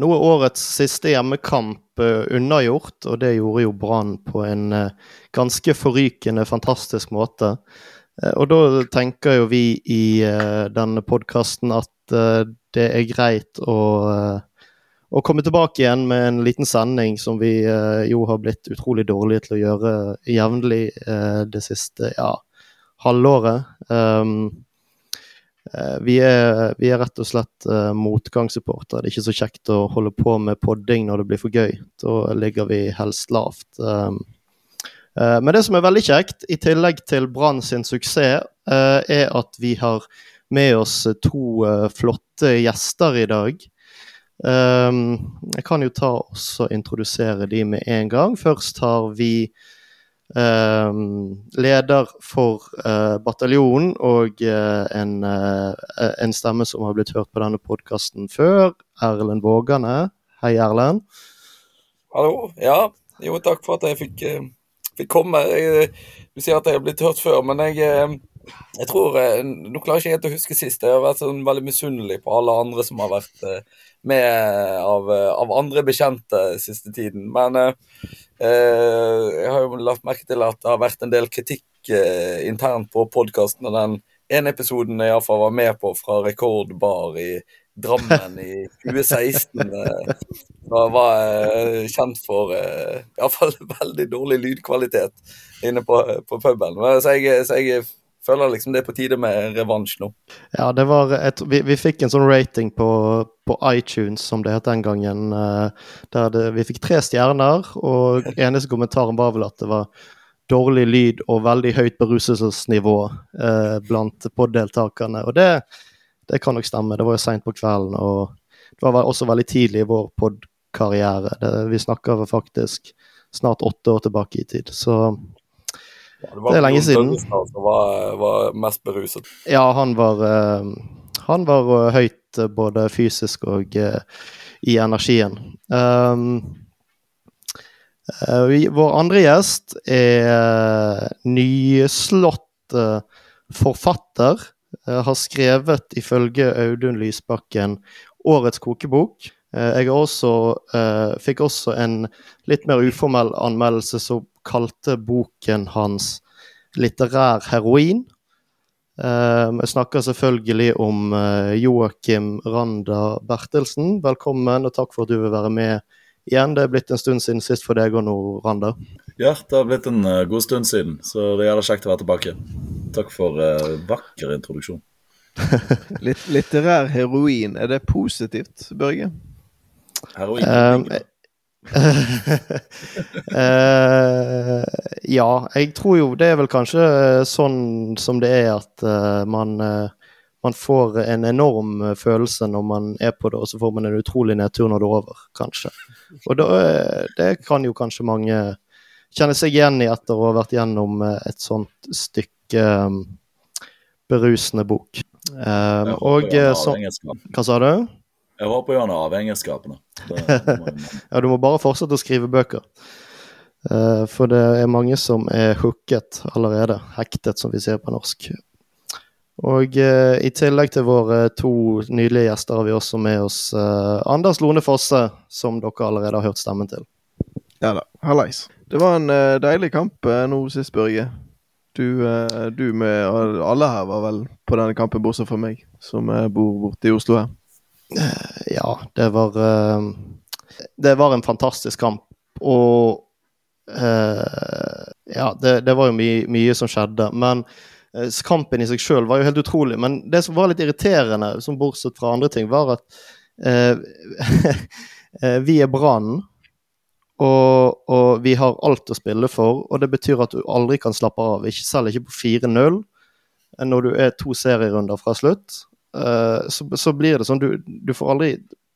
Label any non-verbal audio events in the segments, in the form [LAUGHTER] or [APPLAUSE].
Nå er årets siste hjemmekamp uh, unnagjort, og det gjorde jo Brann på en uh, ganske forrykende, fantastisk måte. Uh, og da tenker jo vi i denne podkasten at det er greit å, å, komme tilbake igjen med en liten sending som vi jo har blitt utrolig dårlige til å gjøre jevnlig det siste ja, halvåret. Um, Eh, vi er, vi er, rett og slett uh, motgangssupportere. Det er ikke så kjekt å holde på med podding når det blir for gøy. Da ligger vi helst lavt. Um, uh, men det som er veldig kjekt, i tillegg til Brann sin suksess, er at vi har med oss to flotte gjester i dag. Um, jeg kan jo ta og introdusere de med en gang. Først har vi leder for uh, bataljonen og uh, en, en, stemme som har blitt hørt på denne podkasten før, Erlend Vågane. Hei, Erlend. Hallo. Ja, jo, takk for at jeg fikk, fikk komme. Jeg, du sier at jeg har blitt hørt før, men jeg, jeg tror Nå klarer jeg ikke helt å huske sist. Jeg har vært sånn veldig misunnelig på alle andre som har vært med av, av andre bekjente siste tiden. Men Eh, jeg har jo lagt merke til at det har vært en del kritikk eh, internt på podkasten. Og den ene episoden jeg iallfall var med på fra Rekordbar i Drammen i 2016, eh, var kjent for iallfall [LAUGHS] veldig dårlig lydkvalitet inne på, på puben. Så jeg, så jeg føler liksom det er på tide med revansj nå. Ja, det var et, vi, vi, fikk en sånn rating på, på, iTunes, som det het den gangen. Uh, der det, vi fikk tre stjerner, og [LAUGHS] eneste kommentaren var vel at det var dårlig lyd og veldig høyt beruselsesnivå eh, blant poddeltakerne. Og det, det, kan nok stemme. Det var jo seint på kvelden, og det var også veldig tidlig i vår podkarriere. Vi snakker faktisk snart åtte år tilbake i tid. Så ja, det, det, er lenge siden. Som var, var, mest beruset. Ja, han var, uh, han var uh, høyt uh, både fysisk og i energien. Um, vår andre gjest er nyslått forfatter. har skrevet, ifølge Audun Lysbakken, årets kokebok. Jeg også, fikk også en litt mer uformell anmeldelse som kalte boken hans 'Litterær heroin'. Uh, jeg snakker selvfølgelig om uh, Joakim Randa Bertelsen. Velkommen, og takk for at du vil være med igjen. Det er blitt en stund siden sist for deg og nå, Randa. Ja, det har blitt en uh, god stund siden, så det gjelder kjekt å være tilbake. Takk for uh, vakker introduksjon. [LAUGHS] Litt, litterær heroin, er det positivt, Børge? Heroin? Um, uh, ja, jeg tror jo det er vel kanskje sånn som det er at uh, man, uh, man får en enorm følelse når man er på det, og så får man en utrolig nedtur når det er over, kanskje. Og da, det kan jo kanskje mange kjenne seg igjen i etter å ha vært gjennom et sånt stykke um, berusende bok. og så Hva sa du? Jeg var på av avhengighetsskapene. [LAUGHS] ja, du må bare fortsette å skrive bøker. Uh, for det er mange som er hooket allerede. Hektet, som vi sier på norsk. Og uh, i tillegg til våre to nydelige gjester har vi også med oss uh, Anders Lone Fosse, som dere allerede har hørt stemmen til. Ja da, hallais. Det var en deilig kamp nå sist, Børge. Du, du, med alle her var vel på denne kampen, bortsett fra meg, som bor borte i Oslo her. Eh, ja, det var eh, Det var en fantastisk kamp. Og eh, Ja, det, det var jo mye, mye, som skjedde. Men kampen i seg sjøl var jo helt utrolig. Men det som var litt irriterende, som bortsett fra andre ting, var at [LAUGHS] eh, vi er Brann. Og, og, vi har alt å spille for, og det betyr at du aldri kan slappe av. Ikke selv ikke på 4-0 når du er to serierunder fra slutt. Eh, så, så, blir det sånn du, du, får aldri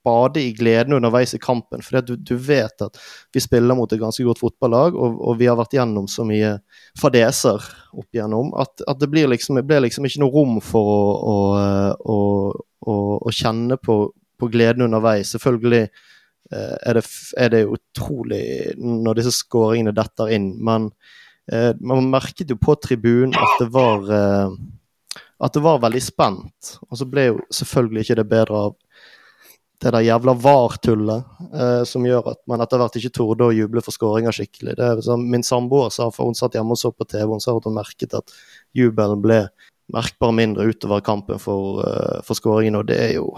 bade i gleden underveis i kampen. For du, du, vet at vi spiller mot et ganske godt fotballag, og, og vi har vært gjennom så mye fadeser opp igjennom at, at det blir liksom, blir liksom ikke noe rom for å, å, å, å kjenne på, på, gleden underveis. Selvfølgelig uh, er, det, er, det, utrolig når disse skåringene detter inn, men man merket jo på tribunen at det var at det var veldig spent. Og så ble jo selvfølgelig ikke det bedre av det der jævla VAR-tullet eh, som gjør at man etter hvert ikke torde å juble for skåringer skikkelig. Det Min samboer sa, for hun satt hjemme og så på TV, hun sa at hun merket at jubelen ble merkbar mindre utover kampen for, uh, for skåringen, og det er jo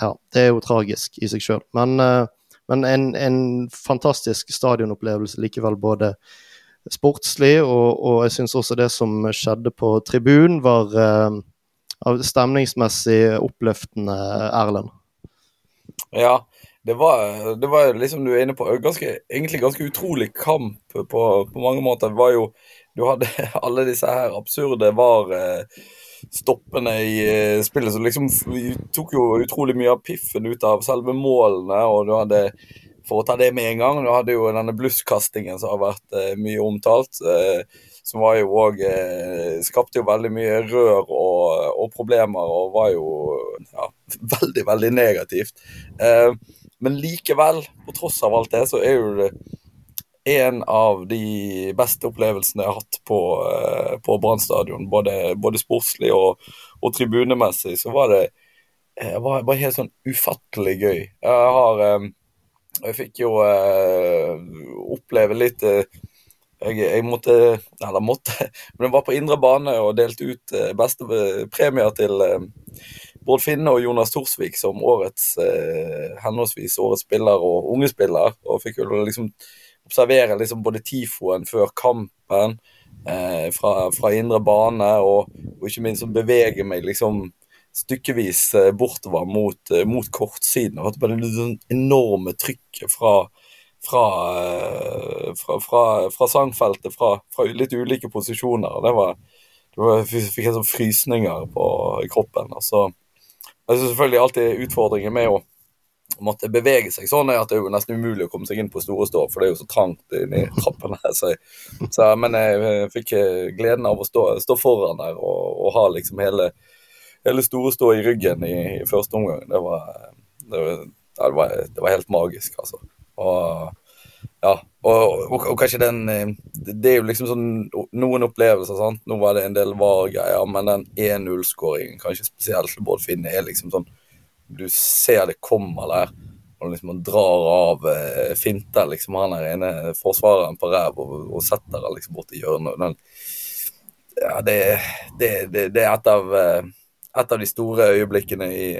Ja, det er jo tragisk i seg sjøl. Men, uh, men en, en, fantastisk stadionopplevelse likevel, både sportslig, og, og jeg syns også det som skjedde på tribunen, var uh, stemningsmessig oppløftende, Erlend. Ja, det var, det var liksom du er inne på, ganske, egentlig ganske utrolig kamp på, på mange måter. Det var jo Du hadde [LAUGHS] alle disse her absurde var stoppene i eh, spillet som liksom tok jo utrolig mye av piffen ut av selve målene. og du hadde for å ta det med en gang. Du hadde jo denne blusskastingen som har vært eh, mye omtalt. Eh, som var jo òg eh, Skapte jo veldig mye rør og, og, problemer og var jo ja, [LAUGHS] veldig, veldig negativt. Men likevel, på tross av alt det, så er jo det en av de beste opplevelsene jeg har hatt på, på Brann stadion. Både, både, sportslig og, og, tribunemessig. Så var det var, var helt sånn ufattelig gøy. Jeg har eh, Jeg fikk jo oppleve litt jeg, jeg, måtte Eller måtte, [LAUGHS] men jeg var på indre bane og delte ut eh, beste premier til eh, Bård Finne og Jonas Torsvik som årets eh, henholdsvis årets spiller og unge spiller. Og fikk jo liksom observere liksom både tifoen før kampen eh, fra, fra, indre bane, og, og, ikke minst bevege meg liksom stykkevis eh, bortover mot, eh, mot kortsiden. Og bare det enorme trykket fra fra, eh, fra, fra, fra sangfeltet fra, litt ulike posisjoner. Det var, det var, jeg fikk helt sånn frysninger på, kroppen. Altså, jeg synes selvfølgelig alltid utfordringen med å måtte bevege seg sånn at det er jo nesten umulig å komme seg inn på store stå, for det er jo så trangt inni trappene. Så, så, men jeg fikk gleden av å stå, stå foran der og, og, ha liksom hele, hele store stå i ryggen i, i første omgang. Det var, det det var, det var helt magisk, altså. Og ja, og, og, og, kanskje den eh, Det er jo liksom sånn noen opplevelser, sant. Nå var det en del VAR-greier, men den 1-0-skåringen, kanskje spesielt til Bård Finne, er liksom sånn Du ser det kommer der, og liksom han drar av eh, finter liksom han der ene forsvareren på ræv og, og, setter han liksom bort i hjørnet. Den, ja, det, det, det, det, er et av, eh, et av de store øyeblikkene i,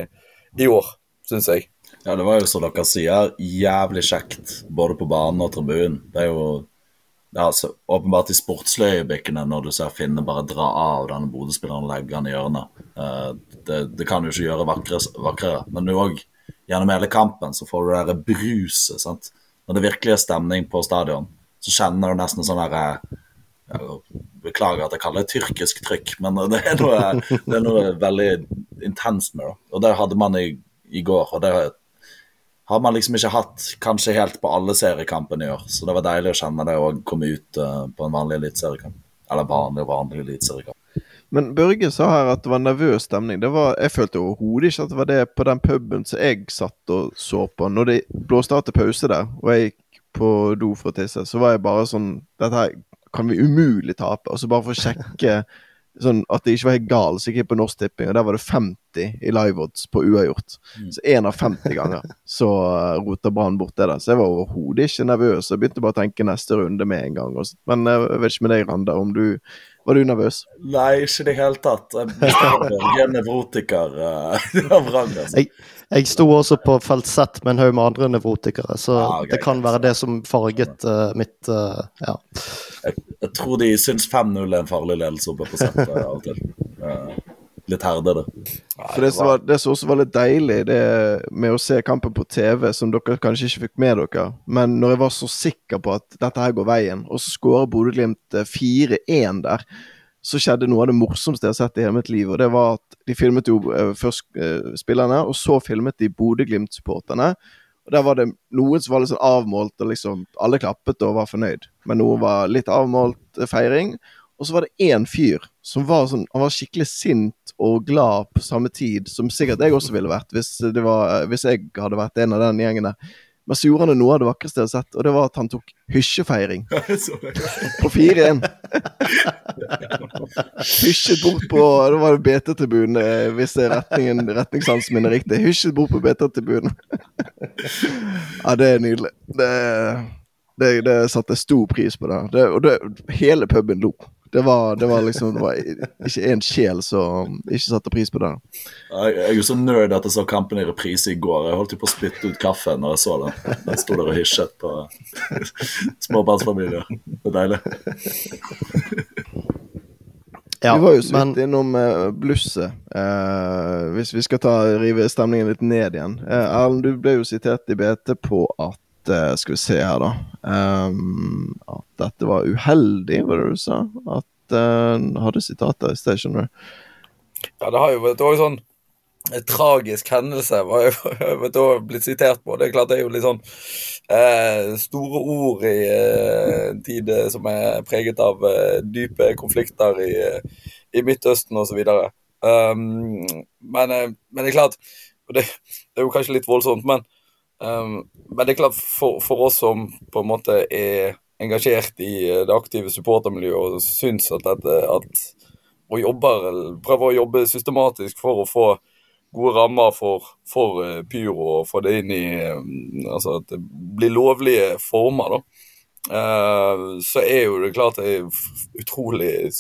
i år, syns jeg. Ja, det var jo som dere sier, jævlig kjekt både på banen og tribunen. Det er jo ja, altså, åpenbart de sportslige øyeblikkene når du ser Finne bare dra av denne Bodø-spilleren og legge han i hjørnet. Uh, det, det, kan jo ikke gjøre vakrere, men du òg gjennom hele kampen så får du det der bruset. sant? Når det virkelig er stemning på stadion, så kjenner du nesten sånn derre Beklager at jeg kaller det tyrkisk trykk, men det er noe, det er noe veldig intenst med det. Og det hadde man i, i går. og det har man liksom ikke hatt kanskje helt på alle seriekampene i år. Så det var deilig å kjenne det å komme ut uh, på en vanlig eliteseriekamp. Eller vanlig, vanlig eliteseriekamp. Men Børge sa her at det var nervøs stemning. Var, jeg følte overhodet ikke at det var det på den puben som jeg satt og så på. Når det blåste av til pause der, og jeg gikk på do for å tisse, så var jeg bare sånn Dette her kan vi umulig tape. Og så bare for å sjekke sånn at det ikke var helt galt, så gikk jeg på Norsk Tipping, og der var det 50 i live-odds på uavgjort. Mm. Så én av 50 ganger så uh, rota Brann bort det der. Så jeg var overhodet ikke nervøs. Jeg begynte bare å tenke neste runde med en gang. Men jeg vet ikke med deg, Randa, om du var du nervøs? Nei, ikke i det hele tatt. Jeg er nevrotiker av rang. Altså. Jeg, jeg sto også på Z med en haug med andre nevrotikere, så ah, okay, det kan være det som farget uh, mitt uh, Ja. Jeg, jeg, tror de syns 5-0 er en farlig ledelse oppe på Z av og til. Uh, litt herdede. For det som, var, det som også var litt deilig det med å se kampen på TV, som dere kanskje ikke fikk med dere, men når jeg var så sikker på at dette her går veien, og så skårer Bodø-Glimt 4-1 der så skjedde noe av det morsomste jeg har sett i hele mitt liv. Og det var at de filmet jo uh, først uh, spillerne, og så filmet de Bodø-Glimt-supporterne. Og Der var det noen som var litt sånn avmålt, og liksom alle klappet og var fornøyd. Men noen var litt avmålt feiring. Og så var det én fyr som var sånn Han var skikkelig sint og glad på samme tid, som sikkert jeg også ville vært hvis, var, hvis jeg hadde vært en av den gjengen der. Men så gjorde han noe av det vakreste jeg har sett, og det var at han tok hysjefeiring [LAUGHS] på 4-1. Hysjet bort på Da var det BT-tribunen, eh, hvis er retningen, retningssansen min er riktig. Hysjet bort på BT-tribunen. [LAUGHS] Ja, det er nydelig. Det, det, det satte jeg stor pris på. det. det og det, hele puben lo. Det var, det var liksom det var ikke én sjel som ikke satte pris på det. Jeg, jeg er jo så nerd at jeg så kampen i reprise i går. Jeg holdt jo på å spytte ut kaffe når jeg så den. Den sto der og hysjet på [LAUGHS] småbarnsfamilier. Det er deilig. Ja, vi var jo så men innom uh, blusset. Eh, hvis vi skal ta, rive stemningen litt ned igjen. Eh, Erlend, du ble jo sitert i BT på at Skal vi se her, da. Um, at dette var uheldig, var det du sa? At uh, Hadde sitater i sted. Ja, det har jo vært òg sånn en tragisk hendelse var jo [LAUGHS] vet blitt sitert på. Det er klart det er jo litt sånn eh, store ord i eh, tid eh, som er preget av eh, dype konflikter i, eh, i Midtøsten osv. Um, men, eh, men det er klart og det, det er jo kanskje litt voldsomt, men, um, men det er klart for, for oss som på en måte er engasjert i eh, det aktive supportermiljøet og syns at dette at, og jobber, prøver å jobbe systematisk for å få gode rammer for, for eh, pyro og få det inn i eh, Altså at det blir lovlige former, da. Uh, så er jo det klart det er utrolig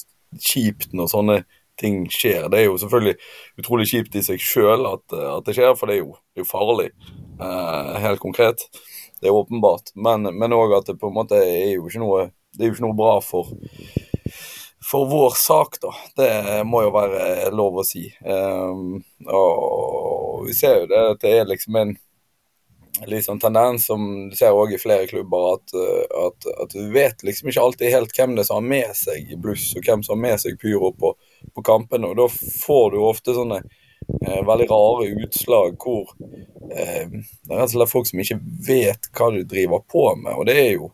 kjipt når sånne ting skjer. Det er jo selvfølgelig utrolig kjipt i seg sjøl at, at det skjer, for det er jo, det er farlig. Eh, helt konkret. Det er åpenbart. Men òg at det på en måte er jo ikke noe Det er jo ikke noe bra for for vår sak, da. Det må jo være lov å si. Um, og vi ser jo det at det er liksom en sånn tendens som du ser òg i flere klubber, at, uh, at, at du vet liksom ikke alltid helt hvem det er som har med seg bluss, og hvem som har med seg pyro på, på kampene. Og da får du ofte sånne eh, veldig rare utslag hvor eh, det er rett og slett folk som ikke vet hva du driver på med. Og det er jo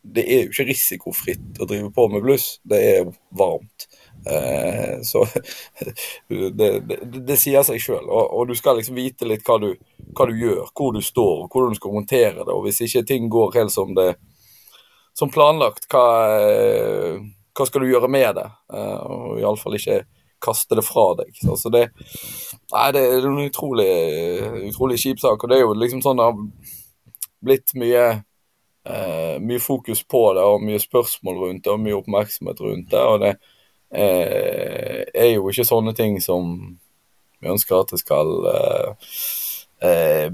det er jo ikke risikofritt å drive på med bluss, det er varmt. Eh, så [LAUGHS] det, det, det sier seg sjøl. Og, og du skal liksom vite litt hva du, hva du gjør, hvor du står, og hvordan du skal håndtere det. Og hvis ikke ting går helt som det som planlagt, hva, eh, hva skal du gjøre med det? Eh, og iallfall ikke kaste det fra deg. Så altså det, nei, det er en utrolig, utrolig kjip sak. Og det er jo liksom sånn det har blitt mye eh, mye fokus på det, og mye spørsmål rundt det, og mye oppmerksomhet rundt det. Og det eh, er jo ikke sånne ting som vi ønsker at det skal eh, eh,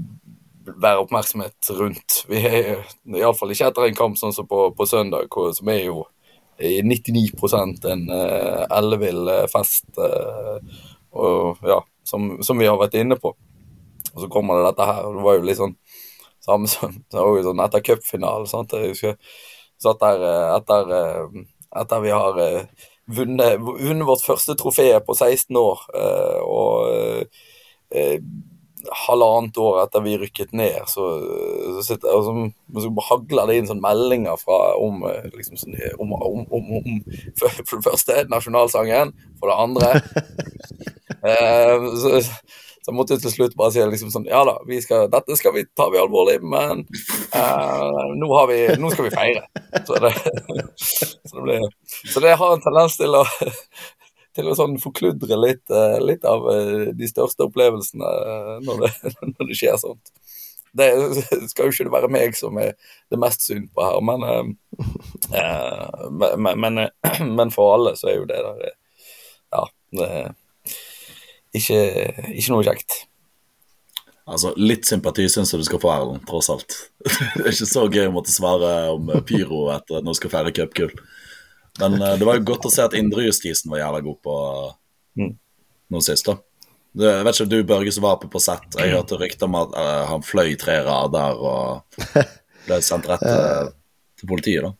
være oppmerksomhet rundt. Vi er iallfall ikke etter en kamp sånn som på, på søndag, som er jo i 99 en eh, ellevill eh, fest, Uh, og, ja, som, som vi har vært inne på. Og så kommer det dette her, og det var jo litt sånn samme som sånn etter cupfinalen. Jeg husker satt der etter, etter vi har vunnet, vunnet vårt første trofé på 16 år, og halvannet år etter vi rykket ned, så, så, sitter, og så, så hagler det inn sånne meldinger fra, om, eh, liksom, sånn, om, om, om, for, det første nasjonalsangen, for det andre [LAUGHS] eh, så, så jeg måtte til slutt bare si liksom sånn Ja da, vi skal, dette skal vi, ta vi alvorlig, men eh, nå, har vi, nå skal vi feire. Så det, [LAUGHS] så det, blir, så det har en tendens til å til å sånn forkludre litt, eh, litt av eh, de største opplevelsene eh, når det, [LAUGHS] når det skjer sånt. Det [LAUGHS] skal jo ikke være meg som er det mest synd på her, men, men, men, [CLEARS THROAT] men for alle så er jo det der Ja. Det, ikke, ikke noe kjekt. Altså, Litt sympati syns jeg du skal få, Erlend, tross alt. [LAUGHS] Det er ikke så gøy å måtte svare om pyro etter at nå skal feire cupgull. Men eh, det var jo godt å se at indrejustisen var jævla god på Mm. noe sist, da. Det, jeg vet ikke om du, Børge, som var oppe på sett. Jeg hørte rykter om at uh, han fløy tre rader og [LAUGHS] ble sendt rett uh, til politiet, da.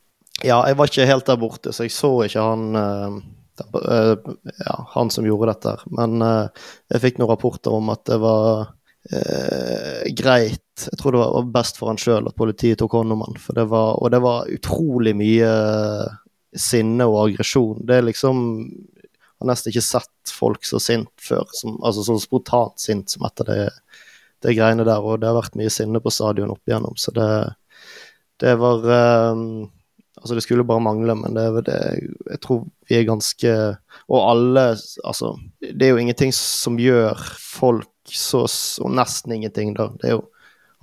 Ja, jeg var ikke helt der borte, så jeg så ikke han uh, eh, ja, han som gjorde dette. Men jeg fikk noen rapporter om at det var greit Jeg tror det var var best for han sjøl at politiet tok hånd om han. For det var, og det var utrolig mye sinne og aggresjon. Det er liksom Jeg har nesten ikke sett folk så sint før. Som, altså så spontant sint som etter det, det greiene der. Og det har vært mye sinne på stadion opp igjennom, så det, det var um, Altså, det skulle bare mangle, men det, det, jeg tror vi er ganske Og alle Altså, det er jo ingenting som gjør folk så Og nesten ingenting, da. Det er jo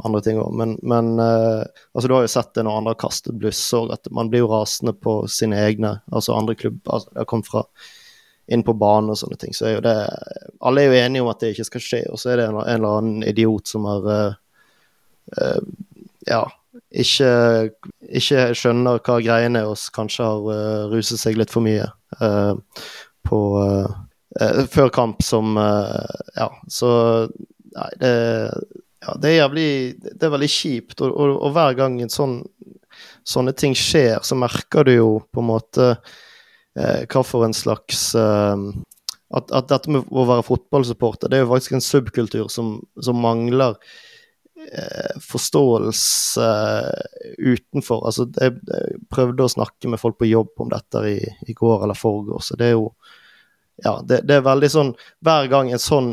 andre ting òg, men, men uh, altså, du har jo sett det når andre har kastet bluss òg, at man blir jo rasende på sine egne, altså andre klubber. Altså, jeg kom fra inn på banen og sånne ting. Så er jo det Alle er jo enige om at det ikke skal skje, og så er det en, en eller annen idiot som har uh, uh, Ja, ikke, ikke, skjønner hva greiene er, og kanskje har ruset seg litt for mye på Før kamp som Ja, så Nei, det ja, det er jævlig Det er veldig kjipt, og, og, og hver gang sånn, sånne ting skjer, så merker du jo på en måte eh, hva for en slags eh, at, at, dette med å være fotballsupporter, det er jo faktisk en subkultur som, som mangler eh, forståelse utenfor. Altså, jeg, jeg, prøvde å snakke med folk på jobb om dette i, i går eller forgårs, så det er jo ja, det, det, er veldig sånn Hver gang en sånn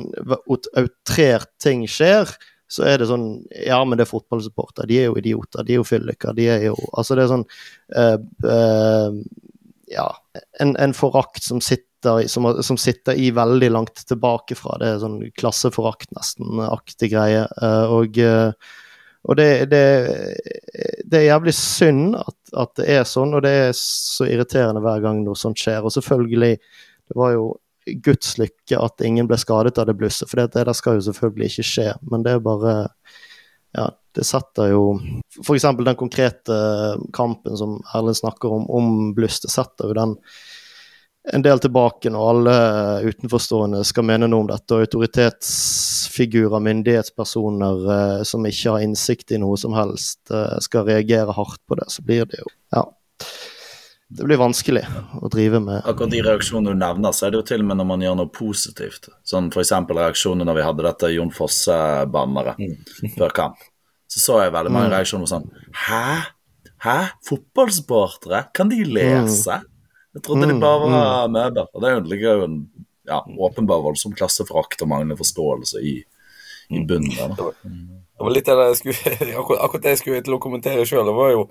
outrert ting skjer, så er det sånn Ja, men det er fotballsupporter. De er jo idioter. De er jo fylliker. De er jo Altså, det er sånn uh, uh, Ja. En, en forakt som sitter, som, som, sitter i veldig langt tilbake fra. Det er sånn klasseforakt, nesten-aktig greie. Uh, og og det, det, det, er jævlig synd at, at, det er sånn, og det er så irriterende hver gang noe sånt skjer. Og selvfølgelig, det var jo Guds lykke at ingen ble skadet av det blusset, for det, det skal jo selvfølgelig ikke skje. Men det er bare Ja, det setter jo F.eks. den konkrete kampen som Erlend snakker om, om bluss, det setter jo den en del tilbake når alle utenforstående skal mene noe om dette, og autoritetsfigurer, myndighetspersoner eh, som ikke har innsikt i noe som helst, eh, skal reagere hardt på det, så blir det jo Ja det blir vanskelig å drive med. Akkurat de reaksjonene du nevner, så er det jo til og med når man gjør noe positivt. Sånn f.eks. reaksjonen når vi hadde dette Jon Fosse-banneret mm. [LAUGHS] før kamp. Så så jeg veldig mange mm. reaksjoner sånn Hæ? Hæ? Fotballsupportere? Kan de lese? Jeg trodde de mm. bare var mm. møbler. Og det ligger jo en ja, åpenbar voldsom klasseforakt og manglende forståelse i, i bunnen der. Det var litt av det jeg skulle, [LAUGHS] akkurat det jeg skulle til å kommentere sjøl. Det var jo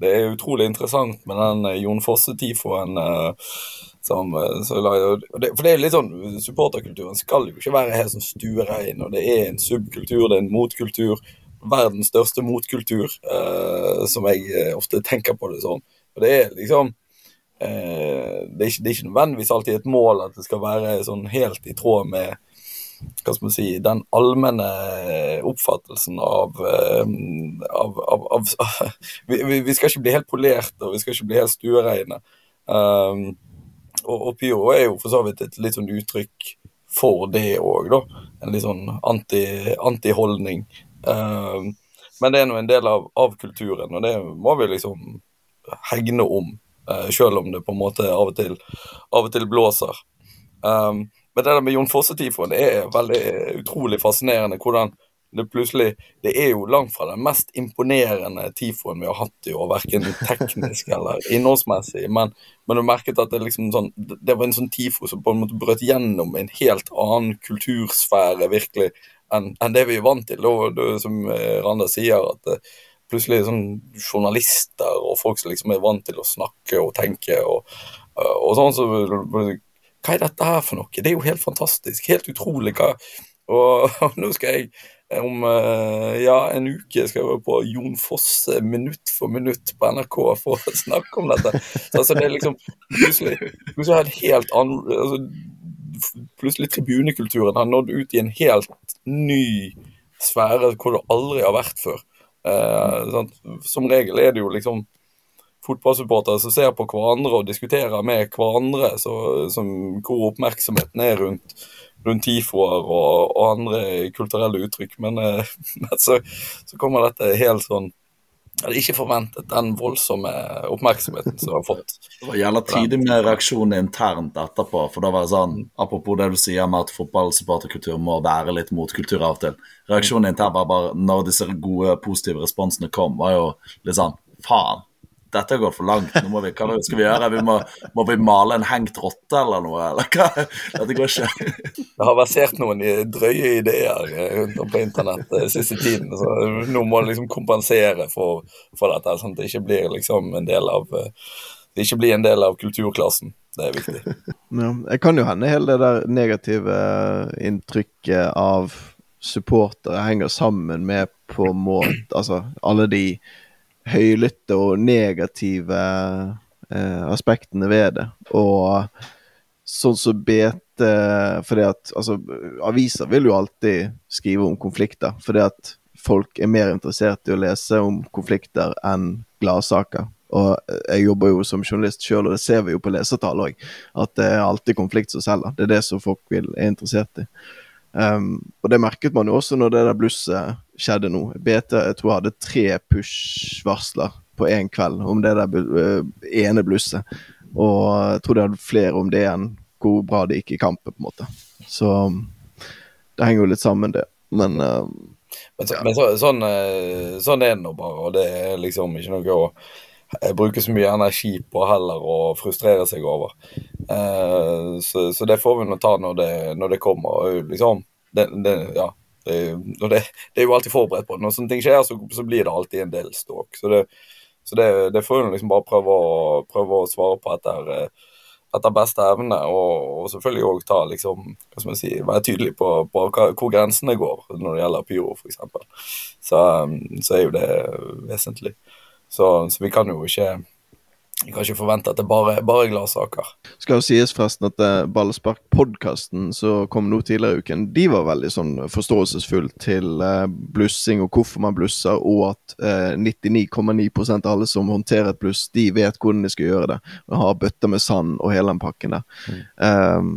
det er utrolig interessant med den eh, Jon Fosse-tifoen. Eh, som, eh, for det er litt sånn, Supporterkulturen skal jo ikke være helt sånn stuerein. og Det er en subkultur, det er en motkultur. Verdens største motkultur, eh, som jeg ofte tenker på det sånn. Og det er liksom eh, det, er ikke, det, er ikke, nødvendigvis alltid et mål at det skal være sånn helt i tråd med hva skal man si, den allmenne oppfattelsen av, eh, av, av, av [LAUGHS] vi, vi, skal ikke bli helt polerte, og vi skal ikke bli helt stuereine. Um, og, og Pio er jo for så vidt et litt sånn uttrykk for det òg, da. En litt sånn anti-holdning. Anti um, men det er nå en del av, av, kulturen, og det må vi liksom hegne om. Uh, selv om det på en måte av og til, av og til blåser. Um, men det der med Jon Fosse-tifoen er veldig utrolig fascinerende. hvordan det plutselig Det er jo langt fra den mest imponerende tifoen vi har hatt i år, verken teknisk [LAUGHS] eller innholdsmessig. Men, men du merket at det liksom sånn Det var en sånn tifo som på en måte brøt gjennom en helt annen kultursfære, virkelig, enn en det vi er vant til. Og det, som eh, Randa sier, at det, plutselig plutselig sånn journalister og folk som liksom er vant til å snakke og tenke og, og sånn, så hva er dette her for noe? Det er jo helt fantastisk. Helt utrolig. hva og, [LAUGHS] nå skal jeg om uh, ja, en uke skal jeg være på Jon Fosse minutt for minutt på NRK for å snakke om dette. Så, altså, det er liksom Plutselig, plutselig det helt annen altså, Plutselig tribunekulturen har nådd ut i en helt ny sfære hvor det aldri har vært før. Uh, Som regel er det jo liksom fotballsupportere som ser på hverandre og diskuterer med hverandre, så, som, hvor oppmerksomheten er rundt, rundt tifoer og, og, andre kulturelle uttrykk. Men, eh, [LAUGHS] men så, så, kommer dette helt sånn Jeg hadde ikke forventet den voldsomme oppmerksomheten som jeg har fått. Det var jævla tidlig med reaksjonen internt etterpå. for da var det sånn, Apropos det du sier med at fotballsupporterkultur må være litt motkultur av og til. Reaksjonen internt var bare når disse gode, positive responsene kom, var jo litt sånn Faen, dette går for langt. Nå må vi, hva skal vi gjøre? Vi må, må, vi male en hengt rotte eller noe? Eller hva? Dette går ikke. det har versert noen drøye ideer rundt om på internett den siste tiden. Så nå må man liksom kompensere for, for dette, sånn at det ikke blir liksom en del av det ikke blir en del av kulturklassen. Det er viktig. [LAUGHS] Ja, jeg kan jo hende hele det der negative inntrykket av supportere henger sammen med på en måte Altså alle de høylytte og negative eh, aspektene ved det. Og sånn som BT fordi at altså, Aviser vil jo alltid skrive om konflikter, fordi at folk er mer interessert i å lese om konflikter enn gladsaker. Og jeg jobber jo som journalist sjøl, og det ser vi jo på lesertall òg. At det er alltid konflikt som selger. Det er det som folk vil, er interessert i. Um, og det merket man jo også når det der blusset skjedde nå. BT jeg tror jeg hadde tre push-varsler på én kveld om det der uh, ene blusset. Og jeg tror de hadde flere om det enn hvor bra det gikk i kampen, på en måte. Så det henger jo litt sammen, det. Men uh, men, så, ja. men så, sånn, eh, sånn, er det nå bare, og det er liksom ikke noe å bruke så mye energi på heller å frustrere seg over. Uh, så, så, det får vi nå ta når det, når det kommer. Liksom, det, det, ja, det, det, er jo alltid forberedt på det. Når sånne ting skjer, så, så blir det alltid en del ståk. Så det, så det, får hun liksom bare prøve å, prøve å svare på etter etter beste evne, og, og selvfølgelig òg ta liksom, hva skal man si, være tydelig på, på hva, hvor grensene går når det gjelder pyro, f.eks. Så, så er jo det vesentlig. Så, så vi kan jo ikke vi kan ikke forvente at det bare, bare er gladsaker. Skal jo sies forresten at uh, Ballspark-podkasten som kom nå tidligere i uken, de var veldig sånn forståelsesfull til uh, blussing og hvorfor man blusser, og at uh, 99,9% av alle som håndterer et bluss, de vet hvordan de skal gjøre det. Og har bøtter med sand og hele den pakken der. Mm. Um,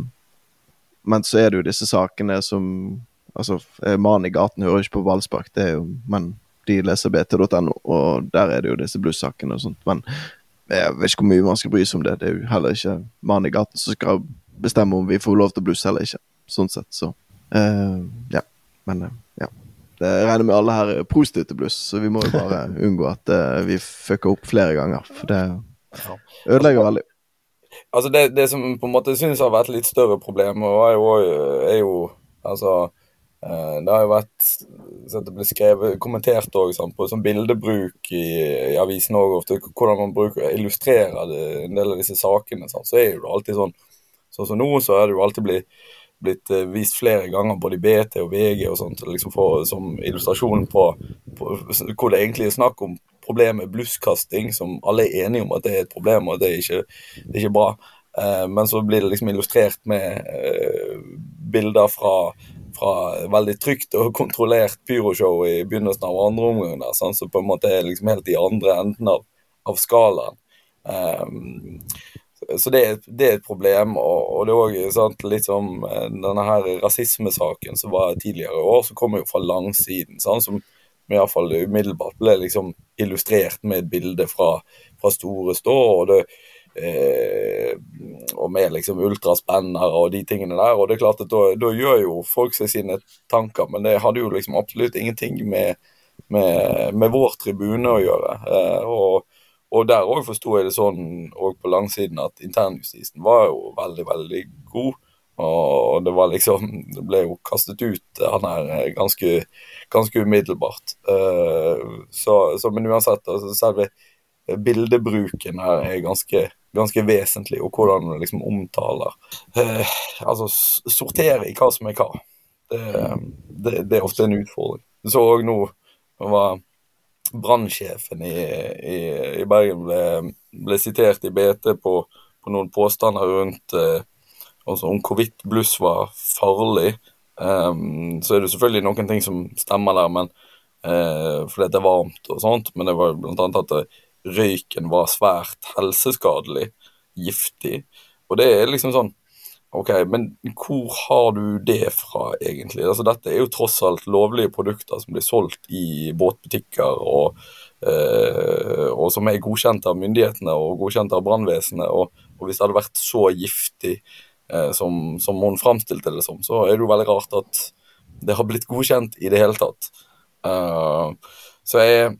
men så er det jo disse sakene som Altså, mannen i gaten hører ikke på ballspark, det er jo Men de leser bt.no, og der er det jo disse blussakene og sånt. Men jeg vet ikke hvor mye man skal bry seg om det. Det er jo heller ikke mannen i gaten som skal bestemme om vi får lov til å blusse eller ikke. Sånn sett, så uh, Ja. Men uh, ja. Det regner med alle her er positive til bluss, så vi må jo bare [LAUGHS] unngå at uh, vi fucker opp flere ganger. For det ødelegger veldig. Altså det, det som på en måte synes har vært litt større problem, og er jo, er jo altså det har jo vært så det ble skrevet, kommentert også, på sånn bildebruk i, i avisen òg, ofte hvordan man bruker, illustrerer det, en del av disse sakene. Sant? Så er det jo alltid sånn Sånn som nå, så er det jo alltid blitt, blitt eh, vist flere ganger både i BT og VG og sånt, liksom for, som illustrasjon på, på, hvor det egentlig er snakk om problemet blusskasting, som alle er enige om at det er et problem, og det er ikke, det er ikke bra. Eh, men så blir det liksom illustrert med eh, bilder fra fra veldig trygt og kontrollert pyroshow i begynnelsen av andre omgang, sånn, så på en måte er liksom helt i andre enden av, av skalaen. Um, så det, det, er et problem. Og, og det er òg litt som eh, denne her rasismesaken som var tidligere i år, som kommer jo fra langsiden. Sant? Som iallfall umiddelbart ble liksom illustrert med et bilde fra, fra Store Stå. og det Eh, og med liksom ultraspennere og de tingene der. Og det er klart at da, gjør jo folk seg sine tanker, men det hadde jo liksom absolutt ingenting med, med, med vår tribune å gjøre. Eh, og, og der òg forsto jeg det sånn og på langsiden at internjustisen var jo veldig, veldig god. Og det var liksom Det ble jo kastet ut han her eh, ganske, ganske umiddelbart. Eh, så, så, men uansett, altså, selve bildebruken her er ganske ganske vesentlig, og hvordan man liksom omtaler eh, Altså sortere i hva som er hva. Det, det, det er ofte en utfordring. Du så òg nå var brannsjefen i, i, i, Bergen ble, ble, sitert i BT på, på noen påstander rundt eh, altså om hvorvidt bluss var farlig. Um, så er det selvfølgelig noen ting som stemmer der, men uh, fordi det er varmt og sånt. Men det var annet at røyken var svært helseskadelig, giftig. Og det er liksom sånn Ok, men hvor har du det fra, egentlig? Altså, dette er jo tross alt lovlige produkter som blir solgt i båtbutikker, og, eh, og som er godkjent av myndighetene og godkjent av brannvesenet. Og, og, hvis det hadde vært så giftig eh, som, som hun framstilte det som, så er det jo veldig rart at det har blitt godkjent i det hele tatt. Uh, så jeg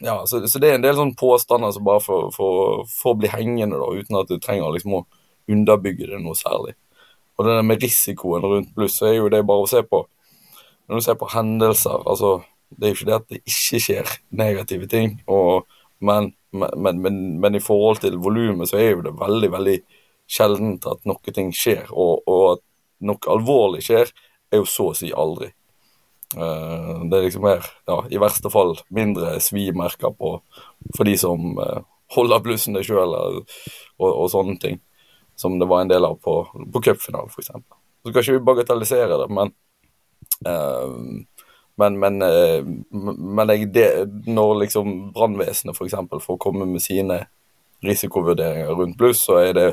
ja, så, så, det er en del sånne påstander som bare får, får, får bli hengende, da, uten at du trenger liksom å underbygge det noe særlig. Og det der med risikoen rundt bluss, så er jo det bare å se på Når du ser på hendelser, altså Det er jo ikke det at det ikke skjer negative ting, og, men, men, men, men, i forhold til volumet så er jo det veldig, veldig sjeldent at noe ting skjer. Og, og at noe alvorlig skjer, er jo så å si aldri. Uh, det er liksom mer, ja, i verste fall, mindre svimerker på for de som uh, holder blussene sjøl og, og, sånne ting. Som det var en del av på, på cupfinalen, f.eks. Så skal ikke vi bagatellisere det, men men, men, men jeg, det, når liksom brannvesenet f.eks. får komme med sine risikovurderinger rundt bluss, så er det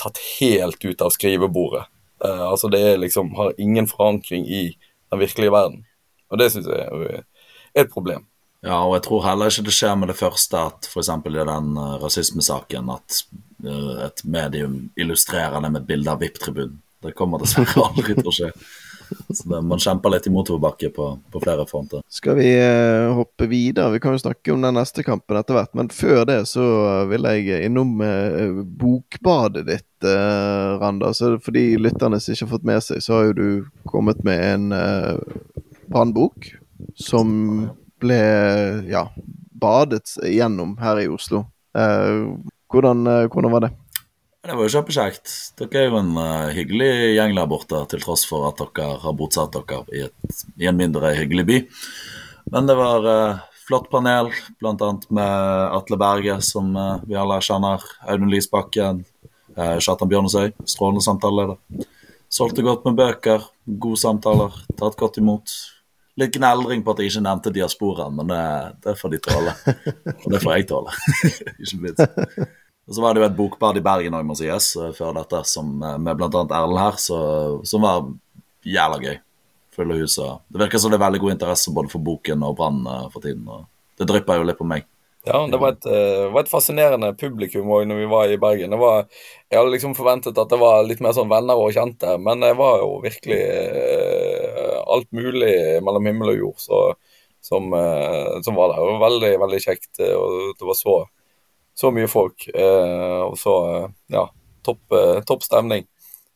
tatt helt ut av skrivebordet. Altså Det er liksom, har ingen forankring i den virkelige verden. Og det syns jeg er et problem. Ja, og jeg tror heller ikke det skjer med det første at f.eks. i den uh, rasismesaken at uh, et medium illustrerer det med et bilde av VIP-tribunen. Det kommer dessverre [LAUGHS] aldri til å skje. [LAUGHS] Så det, Man kjemper litt i motorbakke på, på, flere fronter. Skal vi uh, hoppe videre? Vi kan jo snakke om den neste kampen etter hvert. Men før det så vil jeg innom uh, bokbadet ditt, uh, Randa. Så for de lytterne som ikke har fått med seg, så har jo du kommet med en uh, brannbok som ble ja, badet gjennom her i Oslo. hvordan, hvordan var det? Det var jo kjempekjekt. Dere er jo en uh, hyggelig gjeng der borte, til tross for at dere har bosatt dere i, et, i en mindre hyggelig by. Men det var uh, flott panel, bl.a. med Atle Berge, som uh, vi alle kjenner. Audun Lisbakken, uh, Kjartan Bjørnesøy, strålende samtaleleder. Solgte godt med bøker, gode samtaler, tatt godt imot. Litt gneldring på at jeg ikke nevnte diasporaen, men det, det får de tåle. [LAUGHS] Og det får jeg tåle. [LAUGHS] ikke minst. Og Så var det jo et bokbad i Bergen òg, må sies, eh, før dette, som, eh, med bl.a. Erlend her, så, som var jævla gøy. Fulle huset. Det virker som det er veldig god interesse både for boken og Brann eh, for tiden. og Det drypper jo litt på meg. Ja, det var et, uh, var et fascinerende publikum òg når vi var i Bergen. Var, jeg hadde liksom forventet at det var litt mer sånn venner og kjente, men det var jo virkelig alt mulig mellom himmel og jord så, som, som, var der. Det var veldig, veldig kjekt. og det var så så mye folk. Eh, og så, eh, ja, topp, eh, topp stemning.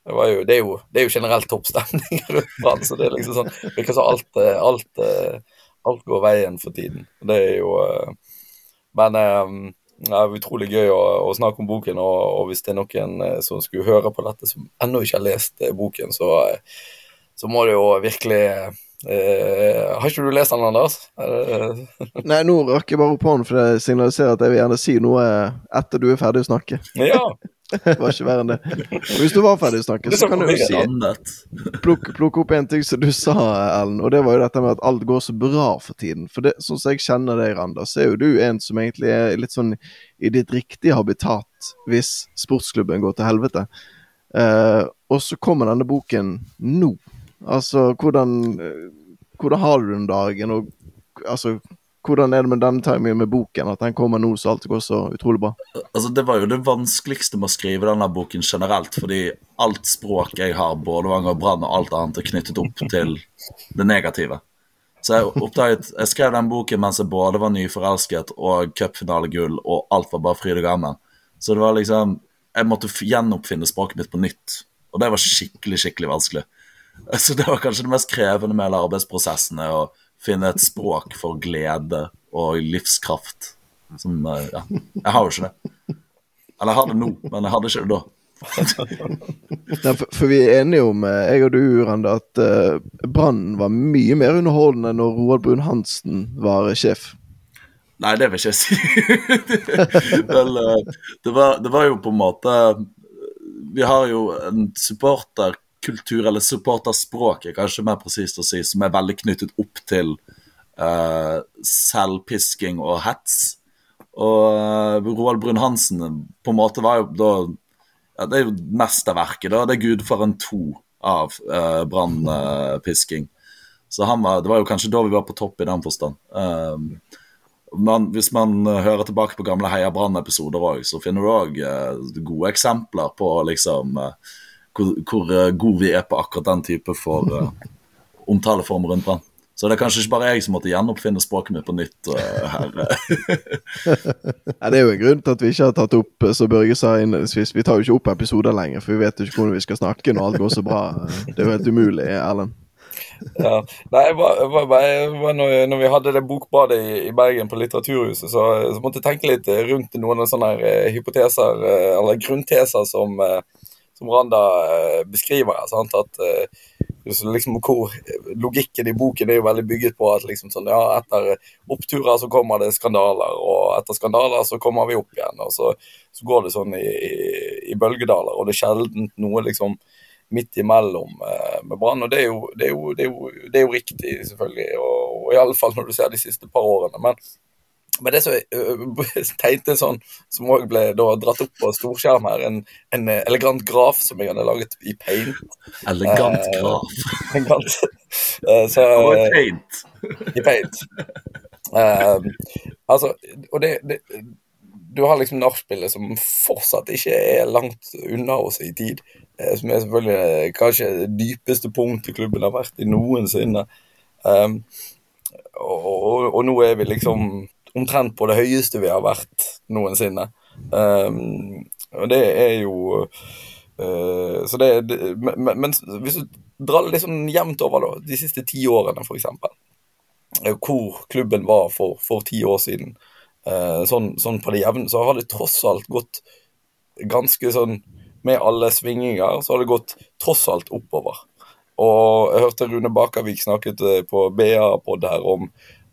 Det, jo, det, er jo, det, er jo, generelt topp stemning rundt Brann, så det er liksom sånn virker som alt, alt, alt, går veien for tiden. Det er jo Men det er utrolig gøy å, å snakke om boken, og, og, hvis det er noen som skulle høre på dette som ennå ikke har lest boken, så, så må det jo virkelig har ikke du lest den, Anders? Uh, [LAUGHS] Nei, nå rakk jeg bare opp hånden, for det signaliserer at jeg vil gjerne si noe etter du er ferdig å snakke. Ja. [LAUGHS] det var ikke verre enn det. Og hvis du var ferdig å snakke, så kan du jo si [LAUGHS] Plukk plukk opp en ting som du sa, Ellen, og det var jo dette med at alt går så bra for tiden. For det, sånn som jeg kjenner deg, Anders så er jo du en som egentlig er litt sånn i ditt riktige habitat hvis sportsklubben går til helvete. Uh, og så kommer denne boken nå. Altså, hvordan, hvordan har du den dagen? Og altså, hvordan er det med denne timingen med boken? At den kommer nå så alt går så utrolig bra? Altså, Det var jo det vanskeligste med å skrive denne boken generelt, fordi alt språk jeg har, både Vanger og brann og alt annet, er knyttet opp til det negative. Så jeg oppdaget, jeg skrev den boken mens jeg både var nyforelsket og cupfinalegull, og alt var bare fryd og gammen. Så det var liksom Jeg måtte gjenoppfinne språket mitt på nytt, og det var skikkelig, skikkelig vanskelig. [LAUGHS] Så det var kanskje det mest krevende med alle arbeidsprosessene, å finne et språk for glede og livskraft. Som eh, Ja, jeg har jo ikke det. Eller jeg har det nå, men jeg hadde ikke det da. [LAUGHS] Nei, for, for, vi er enige om, eh, jeg og du, Rande, at uh, Brann var mye mer underholdende når Roald Brun-Hansen var sjef. Nei, det vil jeg ikke si. [LAUGHS] Vel, det, var, det var jo på en måte Vi har jo en supporter kultur, eller supporterspråk er kanskje mer presist å si, som er veldig knyttet opp til uh, selvpisking og hets. Og uh, Roald Brun-Hansen på en måte var jo da ja, Det er jo mesterverket, da. Det er gudfaren to av uh, brannpisking. Uh, Så var, det var jo kanskje da vi var på topp i den forstand. Um, men hvis man hører tilbake på gamle Heia Brann-episoder òg, så finner du òg gode eksempler på liksom hvor, hvor uh, god vi er på akkurat den type for uh, omtaleformer rundt Brann. Så det er kanskje ikke bare jeg som måtte gjenoppfinne språket mitt på nytt uh, her. [LAUGHS] ja, det er jo en grunn til at vi ikke har tatt opp, som Børge sa innledningsvis, vi tar jo ikke opp episoder lenger, for vi vet jo ikke hvordan vi skal snakke når alt går så bra. Det er jo helt umulig, Erlend. Ja. Nei, jeg var, var, var, når, når, vi hadde det bokbadet i, i Bergen på Litteraturhuset, så, så, måtte jeg tenke litt rundt noen sånne hypoteser, eller grunnteser, som, som Randa beskriver. Sant? At liksom, hvor Logikken i boken er jo veldig bygget på at liksom sånn, ja, etter oppturer så kommer det skandaler, og etter skandaler så kommer vi opp igjen. og Så, så går det sånn i, i, bølgedaler, og det er sjelden noe liksom midt imellom eh, med Brann. Og det er, jo, det, er jo, det, er jo, det er jo, riktig, selvfølgelig, og, og iallfall når du ser de siste par årene. men men det som tegnte sånn, som òg ble da dratt opp på storskjerm her, en, en, elegant graf som jeg hadde laget i paint. Elegant eh, graf. [LAUGHS] elegant. Uh, så, uh, paint. I paint. altså, og det, det, Du har liksom nachspielet som fortsatt ikke er langt unna oss i tid. som er selvfølgelig kanskje det dypeste punktet klubben har vært i noensinne. Um, og, og, og, nå er vi liksom omtrent på det høyeste vi har vært noensinne. Um, og det er jo uh, Så det, det men, men, hvis du drar det liksom jevnt over da, de siste ti årene, f.eks. Uh, hvor klubben var for, for ti år siden, uh, sånn, sånn, på det jevne, så har det tross alt gått ganske sånn Med alle svinginger så har det gått tross alt oppover. Og jeg hørte Rune Bakervik snakket på BA-pod her om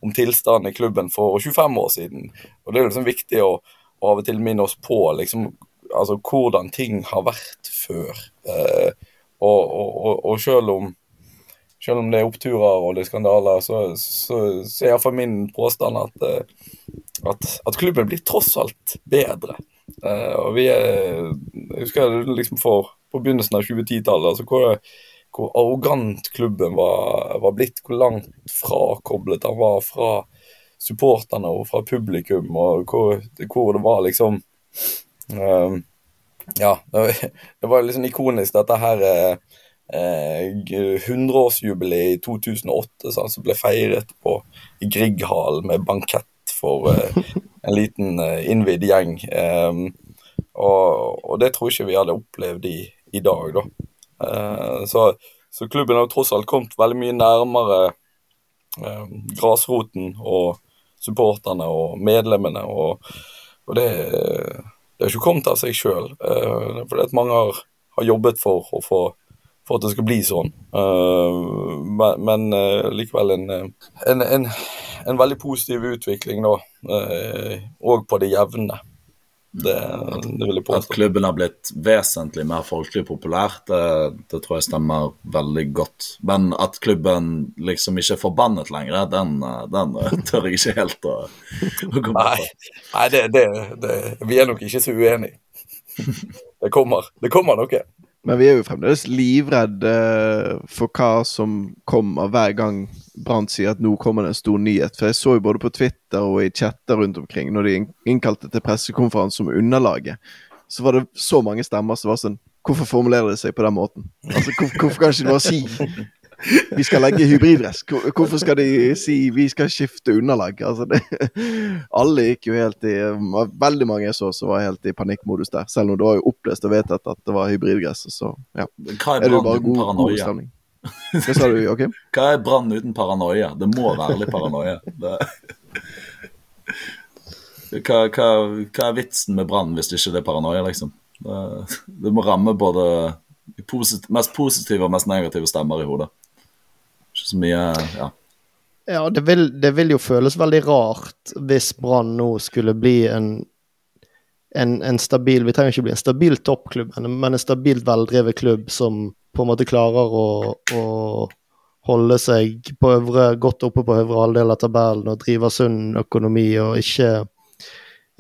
om tilstanden i klubben for 25 år siden. Og Det er liksom viktig å, å av og til minne oss på liksom, altså, hvordan ting har vært før. Eh, og, og, og selv, om, selv, om, det er oppturer og det er skandaler, så, så, så er iallfall min påstand at, eh, at, at, klubben blir tross alt bedre. Eh, og vi er, Jeg husker liksom for, på begynnelsen av 2010-tallet. altså hvor hvor arrogant klubben var, var, blitt, hvor langt frakoblet han var fra supporterne og fra publikum, og hvor, hvor det var liksom um, Ja, det var [LAUGHS] liksom ikonisk, dette her uh, eh, 100-årsjubileet i 2008 sånn, som ble feiret på, Grieghallen med bankett for uh, en liten innvidd gjeng. Um, og, og, det tror jeg ikke vi hadde opplevd i, i dag, da. Eh, så, så, klubben har tross alt kommet veldig mye nærmere uh, grasroten og supporterne og medlemmene. Og, og det, det har ikke kommet av seg sjøl. Uh, eh, fordi at mange har, har jobbet for å få for at det skal bli sånn. Uh, men, uh, likevel en, en, en, en, veldig positiv utvikling, da. Og på det jevne. Det, det vil jeg påstå. At klubben har blitt vesentlig mer folkelig populær, det, det, tror jeg stemmer veldig godt. Men at klubben liksom ikke er forbannet lenger, den, den [LAUGHS] tør jeg ikke helt å, å med på. Nei, det, det, vi er nok ikke så uenige. [LAUGHS] Det kommer, det kommer noe. Men vi er jo fremdeles livredde for hva som kommer hver gang Brann sier at nå kommer det en stor nyhet. For jeg så jo både på Twitter og i chatter rundt omkring, når de innkalte til pressekonferanse om underlaget, så var det så mange stemmer som var sånn Hvorfor formulerer de seg på den måten? Altså, Hvorfor, hvorfor kan ikke bare si vi skal legge hybridress. Hvorfor skal de si vi skal skifte underlag? Altså det, alle gikk jo helt i Veldig mange jeg så som var helt i panikkmodus der. Selv om det var jo opplest og vedtatt at det var hybridgress. Så ja. Hva er, er brann uten paranoia? Hva sa du? ok? [LAUGHS] Hva er brann uten paranoia? Det må være litt paranoia. Det... Hva, hva, hva, er vitsen med brann hvis det ikke er paranoia, liksom? Det, det må ramme både posit mest positive og mest negative stemmer i hodet. Så mye Ja. Ja, det vil, det vil jo føles veldig rart hvis Brann nå skulle bli en, en, en, stabil Vi trenger ikke bli en stabil toppklubb, men en stabilt veldrevet klubb som på en måte klarer å, å holde seg på øvre, godt oppe på øvre halvdel av tabellen og driver sunn økonomi og ikke,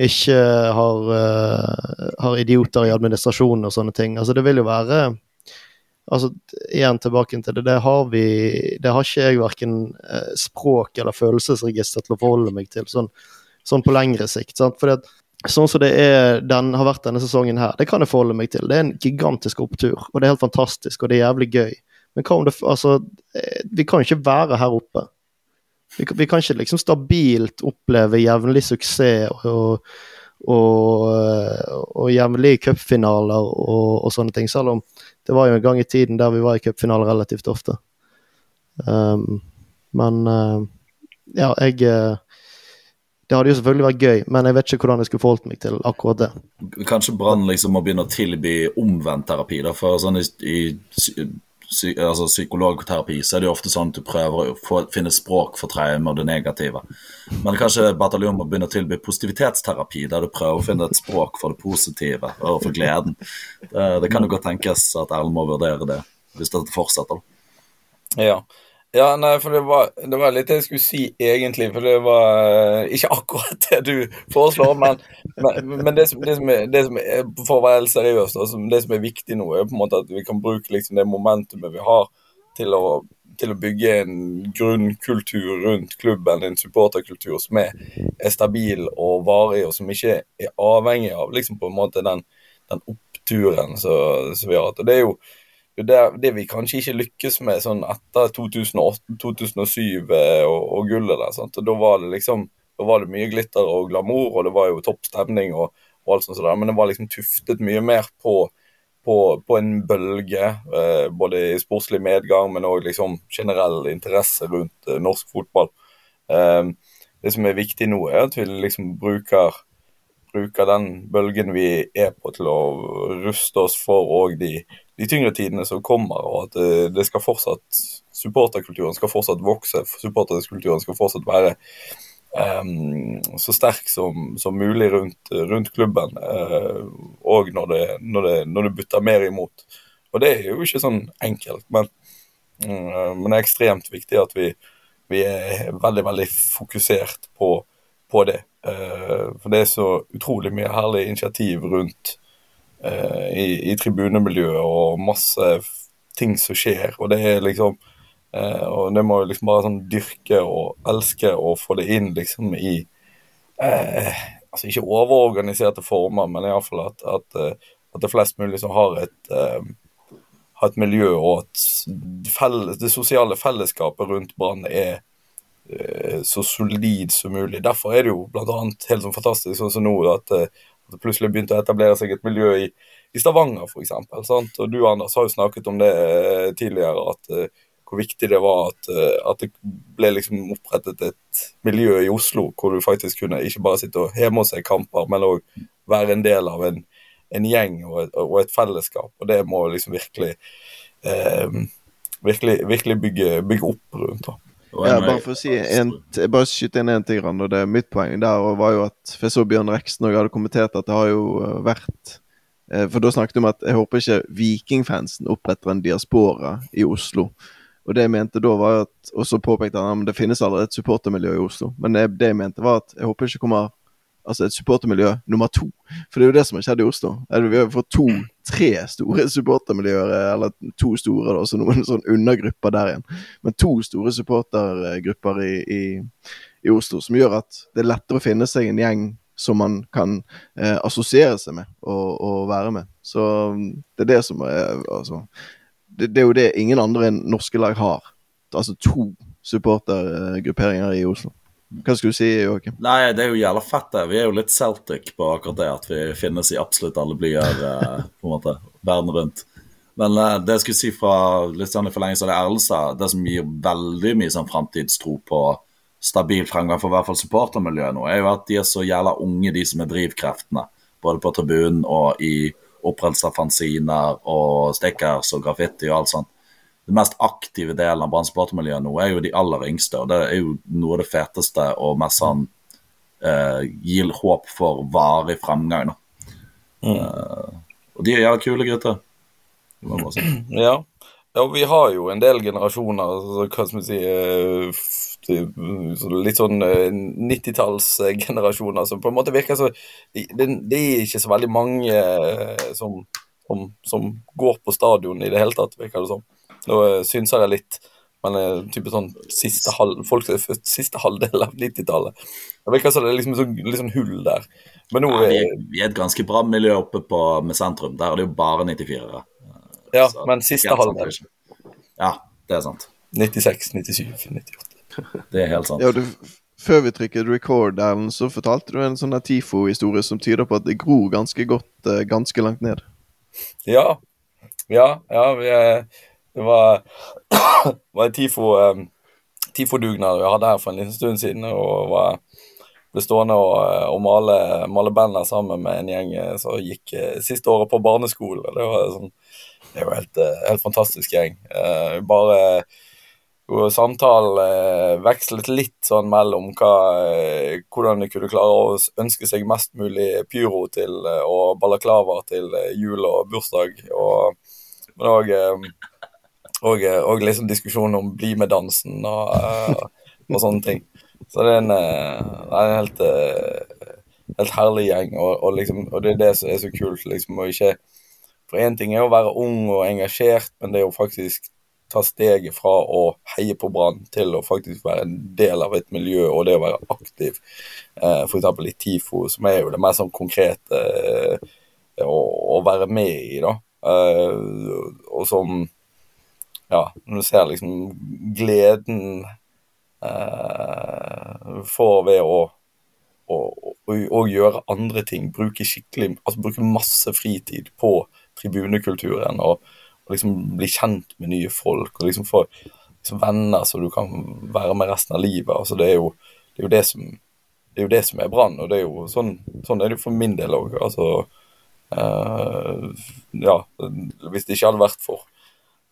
ikke har, uh, har, idioter i administrasjonen og sånne ting. Altså, det vil jo være altså, igjen tilbake til det, det har vi Det har ikke jeg verken eh, språk eller følelsesregister til å forholde meg til sånn, sånn på lengre sikt. sant, fordi at Sånn som det er, den har vært denne sesongen her, det kan jeg forholde meg til. Det er en gigantisk opptur, og det er helt fantastisk, og det er jævlig gøy. Men hva om det Altså, eh, vi kan ikke være her oppe. Vi, vi kan ikke liksom stabilt oppleve jevnlig suksess og, og, og jevnlige cupfinaler og, og sånne ting, selv om det var jo en gang i tiden der vi var i cupfinale relativt ofte. Um, men uh, ja, jeg eh, Det hadde jo selvfølgelig vært gøy, men jeg vet ikke hvordan jeg skulle forholdt meg til akkurat det. Kanskje Brann liksom må begynne å tilby omvendt terapi. da, for sånn i, i psy, altså psykologterapi så er det jo ofte sånn at du prøver å få, finne språk for traume og det negative. Men kanskje bataljonen må begynne å tilby positivitetsterapi, der du prøver å finne et språk for det positive og for gleden. Det, det kan jo godt tenkes at Erlend må vurdere det, hvis dette fortsetter. Ja. Ja, nei, for det var, det var litt jeg skulle si egentlig, for det var eh, ikke akkurat det du foreslår, men, men, men det, som, det, som er, det som er, for å være helt seriøs, som, det som er viktig nå, er på en måte at vi kan bruke liksom det momentumet vi har til å, til å bygge en grunnkultur rundt klubben, en supporterkultur som er, er stabil og varig, og som ikke er avhengig av liksom på en måte den, den oppturen som vi har hatt. Og det er jo det, det, vi kanskje ikke lykkes med sånn etter 2008-2007 og, og gullet der. Sant? Da var det liksom da var det mye glitter og glamour, og det var jo topp stemning og, og alt sånt. Men det var liksom tuftet mye mer på, på, på en bølge, eh, både i sportslig medgang, men òg liksom generell interesse rundt eh, norsk fotball. Eh, det som er viktig nå, er at vi liksom bruker bruker den bølgen vi er på til å ruste oss for òg de, de tyngre tidene som kommer, og at det, det skal fortsatt supporterkulturen skal fortsatt vokse, supporterkulturen skal fortsatt være um, så sterk som, som mulig rundt, rundt klubben, uh, og når det, når, det, når det butter mer imot. Og det er jo ikke sånn enkelt, men, uh, men det er ekstremt viktig at vi, vi er veldig, veldig fokusert på, på det. Uh, for det er så utrolig mye herlig initiativ rundt uh, i, i tribunemiljøet og masse ting som skjer. Og det er liksom eh, Og det må liksom bare sånn dyrke og elske og få det inn liksom i Altså ikke overorganiserte former, men iallfall at, at, at det er flest mulig som har et har et miljø og at felles, det sosiale fellesskapet rundt Brann er så solid som mulig. Derfor er det jo bl.a. helt sånn fantastisk sånn som nå at, det plutselig begynte å etablere seg et miljø i, i Stavanger f.eks. Og du Anders har jo snakket om det tidligere, at uh, hvor viktig det var at, uh, at det ble liksom opprettet et miljø i Oslo hvor du faktisk kunne ikke bare sitte og hjemme og se kamper, men òg være en del av en, en gjeng og et, og et, fellesskap. Og det må liksom virkelig uh, virkelig, virkelig bygge, bygge opp rundt. da. Ja, bare for å si en, bare skyte inn en ting, og det er mitt poeng der var jo at For jeg så Bjørn Reksten og hadde kommentert at det har jo vært For da snakket vi om at jeg håper ikke vikingfansen oppretter en diaspora i Oslo. Og det jeg mente da var at Og så påpekte han at det finnes allerede et supportermiljø i Oslo. Men det, det jeg mente var at jeg håper ikke kommer altså et supportermiljø nummer to. For det er jo det som har skjedd i Oslo. Vi har fått to-tre store supportermiljøer, eller to store, da, så noen sånn undergrupper der igjen. Men to store supportergrupper i, i, i, Oslo, som gjør at det er lettere å finne seg en gjeng som man kan eh, assosiere seg med og, og, være med. Så det er det som er Altså det, det er jo det ingen andre enn norske lag har. Altså to supportergrupperinger i Oslo. Hva skulle du si, Joakim? Nei, det er jo jævla fett, det. Vi er jo litt Celtic på akkurat det, at vi finnes i absolutt alle blyer eh, på en måte, verden rundt. Men eh, det jeg skulle si fra litt sånn i forlengelse av det Erlend sa, det som gir veldig mye sånn framtidstro på stabil fremgang for i hvert fall supportermiljøet nå, er jo at de er så jævla unge, de som er drivkreftene. Både på tribunen og i opprettelse av fanziner og stickers og graffiti og alt sånt den mest aktive delen av Brann-supportermiljøet nå er jo de aller yngste. og Det er jo noe av det feteste og mest sånn uh, gir håp for varig fremgang. Da. Mm. Uh, og de er jævla kule gutter. Si. [CLEARS THROAT] Ja. ja, vi har jo en del generasjoner, altså, hva skal vi si uh, Litt sånn 90-tallsgenerasjoner som på en måte virker så Det, det er ikke så veldig mange som, som, som går på stadion i det hele tatt, virker det som. Nå synser jeg litt, men type sånn siste, halv, folk er siste halvdel av 90-tallet. Det virker som det er liksom, sånn, litt sånn hull der. Men nå ja, vi, er, vi, er, et ganske bra miljø oppe på, med sentrum. Der er det jo bare 94-ere. Ja, så, men siste halvdel. Ja, det er sant. 96, 97, 98. Det er helt sant. Ja, du, før vi trykket record, Erlend, så fortalte du en sånn TIFO-historie som tyder på at det gror ganske godt eh, ganske langt ned. Ja. Ja, ja vi, eh, det var, [COUGHS] var en TIFO, eh, TIFO-dugnad vi hadde her for en liten stund siden. og var ble stående og, eh, og male, male bandet sammen med en gjeng eh, som gikk siste året på barneskole. Det var sånn, det er jo helt, helt fantastisk gjeng. Uh, bare uh, samtalen uh, vekslet litt sånn mellom hva, hvordan de kunne klare å ønske seg mest mulig pyro til, og balaklava til jul og bursdag. Og, men òg og, og liksom diskusjon om bli med-dansen og, eh, og sånne ting. Så det er en, eh, det er en helt, eh, helt herlig gjeng, og, og, liksom, og det er det som er så kult. liksom, og ikke For én ting er å være ung og engasjert, men det er jo faktisk ta steget fra å heie på Brann til å faktisk være en del av et miljø, og det å være aktiv, eh, f.eks. i TIFO, som er jo det mer sånn konkrete eh, å, å være med i, da. Eh, og som Ja, når du ser liksom gleden eh, får ved å, å, å, å gjøre andre ting, bruke skikkelig Altså bruke masse fritid på tribunekulturen og, og liksom bli kjent med nye folk og liksom få liksom venner som du kan være med resten av livet. Altså det er jo det, er jo det som det er jo det som er Brann, og det er jo sånn, sånn er det jo for min del òg. Altså eh, Ja, hvis det ikke hadde vært for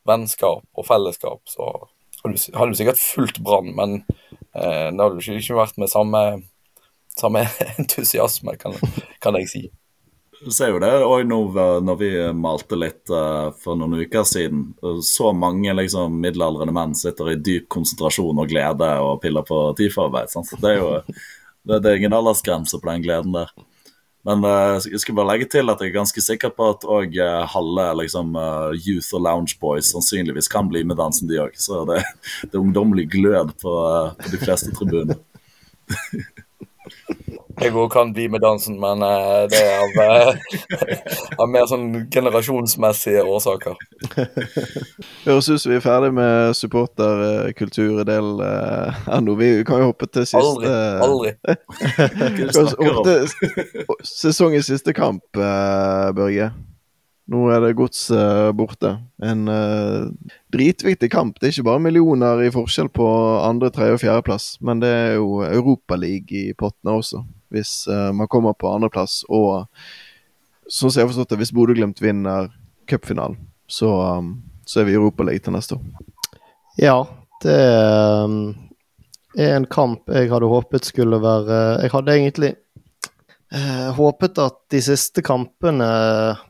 vennskap og fellesskap, så hadde du, hadde du sikkert fulgt Brann, men eh, det hadde du ikke, vært med samme, samme [LAUGHS] entusiasme, kan, kan jeg si. Du ser jo det òg nå når vi malte litt eh, for noen uker siden. Så mange liksom middelaldrende menn sitter i dyp konsentrasjon og glede og piller på TIFO-arbeid. Så det er jo det, det er ingen aldersgrense på den gleden der. Men eh, jeg skal bare legge til at jeg er ganske sikker på at òg halve liksom, eh, youth og lounge boys sannsynligvis kan bli med dansen, de òg. Så det, [LAUGHS] det er ungdommelig glød på, eh, på de fleste tribuner. [LAUGHS] Jeg òg kan bli med dansen, men uh, det er av, uh, [LAUGHS] av mer sånn generasjonsmessige årsaker. Høres ut som vi er ferdig med supporterkulturdelen uh, ennå. Vi kan jo hoppe til siste Aldri. Aldri. Hva du snakker om? hoppe til sesongens siste kamp, eh, Børge. Nå er det gods borte. En eh, dritviktig kamp. Det er ikke bare millioner i forskjell på andre, tredje og fjerdeplass, men det er jo Europaliga i pottene også, hvis eh, man kommer på andreplass. Og sånn som jeg har forstått det, hvis Bodø-Glimt vinner cupfinalen, så, um, så er vi i Europaliga til neste år. Ja, det um, er en kamp jeg hadde håpet skulle være Jeg hadde egentlig eh, håpet at de siste kampene,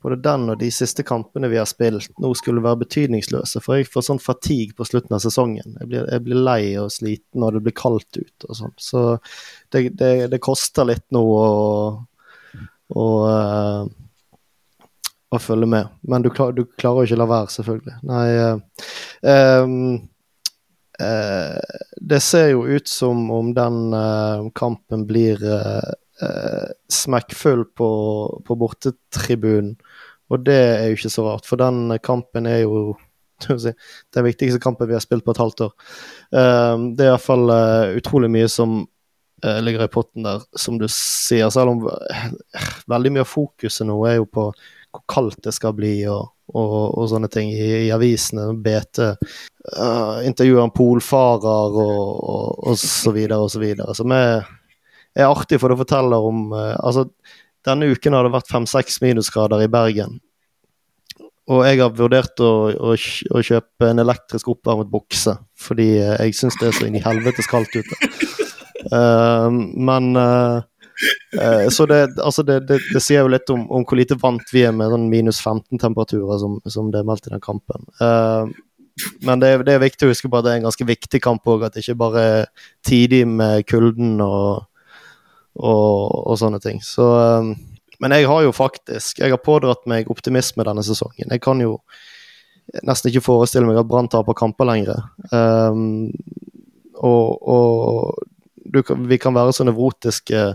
både den og de siste kampene vi har spilt, nå skulle være betydningsløse. For jeg får sånn fatigue på slutten av sesongen. Jeg blir, jeg blir lei og sliten og det blir kaldt ute og sånn. Så det, det, det koster litt nå å, å, eh, å følge med. Men du, klar, du klarer jo ikke la være, selvfølgelig. Nei eh, ehm, eh, Det ser jo ut som om den eh, kampen blir eh, eh, smekkfull på, på bortetribunen. Og det er jo ikke så rart, for den kampen er jo [LAUGHS] den viktigste kampen vi har spilt på et halvt år. Eh, det er iallfall uh, utrolig mye som eh, ligger i potten der, som du sier. Selv om eh, veldig mye av fokuset nå er jo på hvor kaldt det skal bli og, og, og sånne ting i, i avisene. BT uh, intervjuer en polfarer og, og, og så videre og så videre. Som er, er artig, for det forteller om eh, Altså, denne uken har det vært fem-seks minusgrader i Bergen. Og jeg har vurdert å, å, å kjøpe en elektrisk oppvarmet bukse, fordi eh, jeg syns det er så inn i helvetes kaldt ute. Uh, men uh, uh, Så det, altså det, det, det sier jo litt om, om hvor lite vant vi er med sånn minus 15-temperaturer som, som det er meldt i den kampen. Men det, er- det er viktig å huske på at det er en ganske viktig kamp òg, at det ikke bare er tidlig med kulden og, og, og sånne ting. Så eh, Men jeg har jo faktisk Jeg har pådratt meg optimisme denne sesongen. Jeg kan jo nesten ikke forestille meg at Brann taper kamper lenger. Um, og og kan, vi kan være så nevrotiske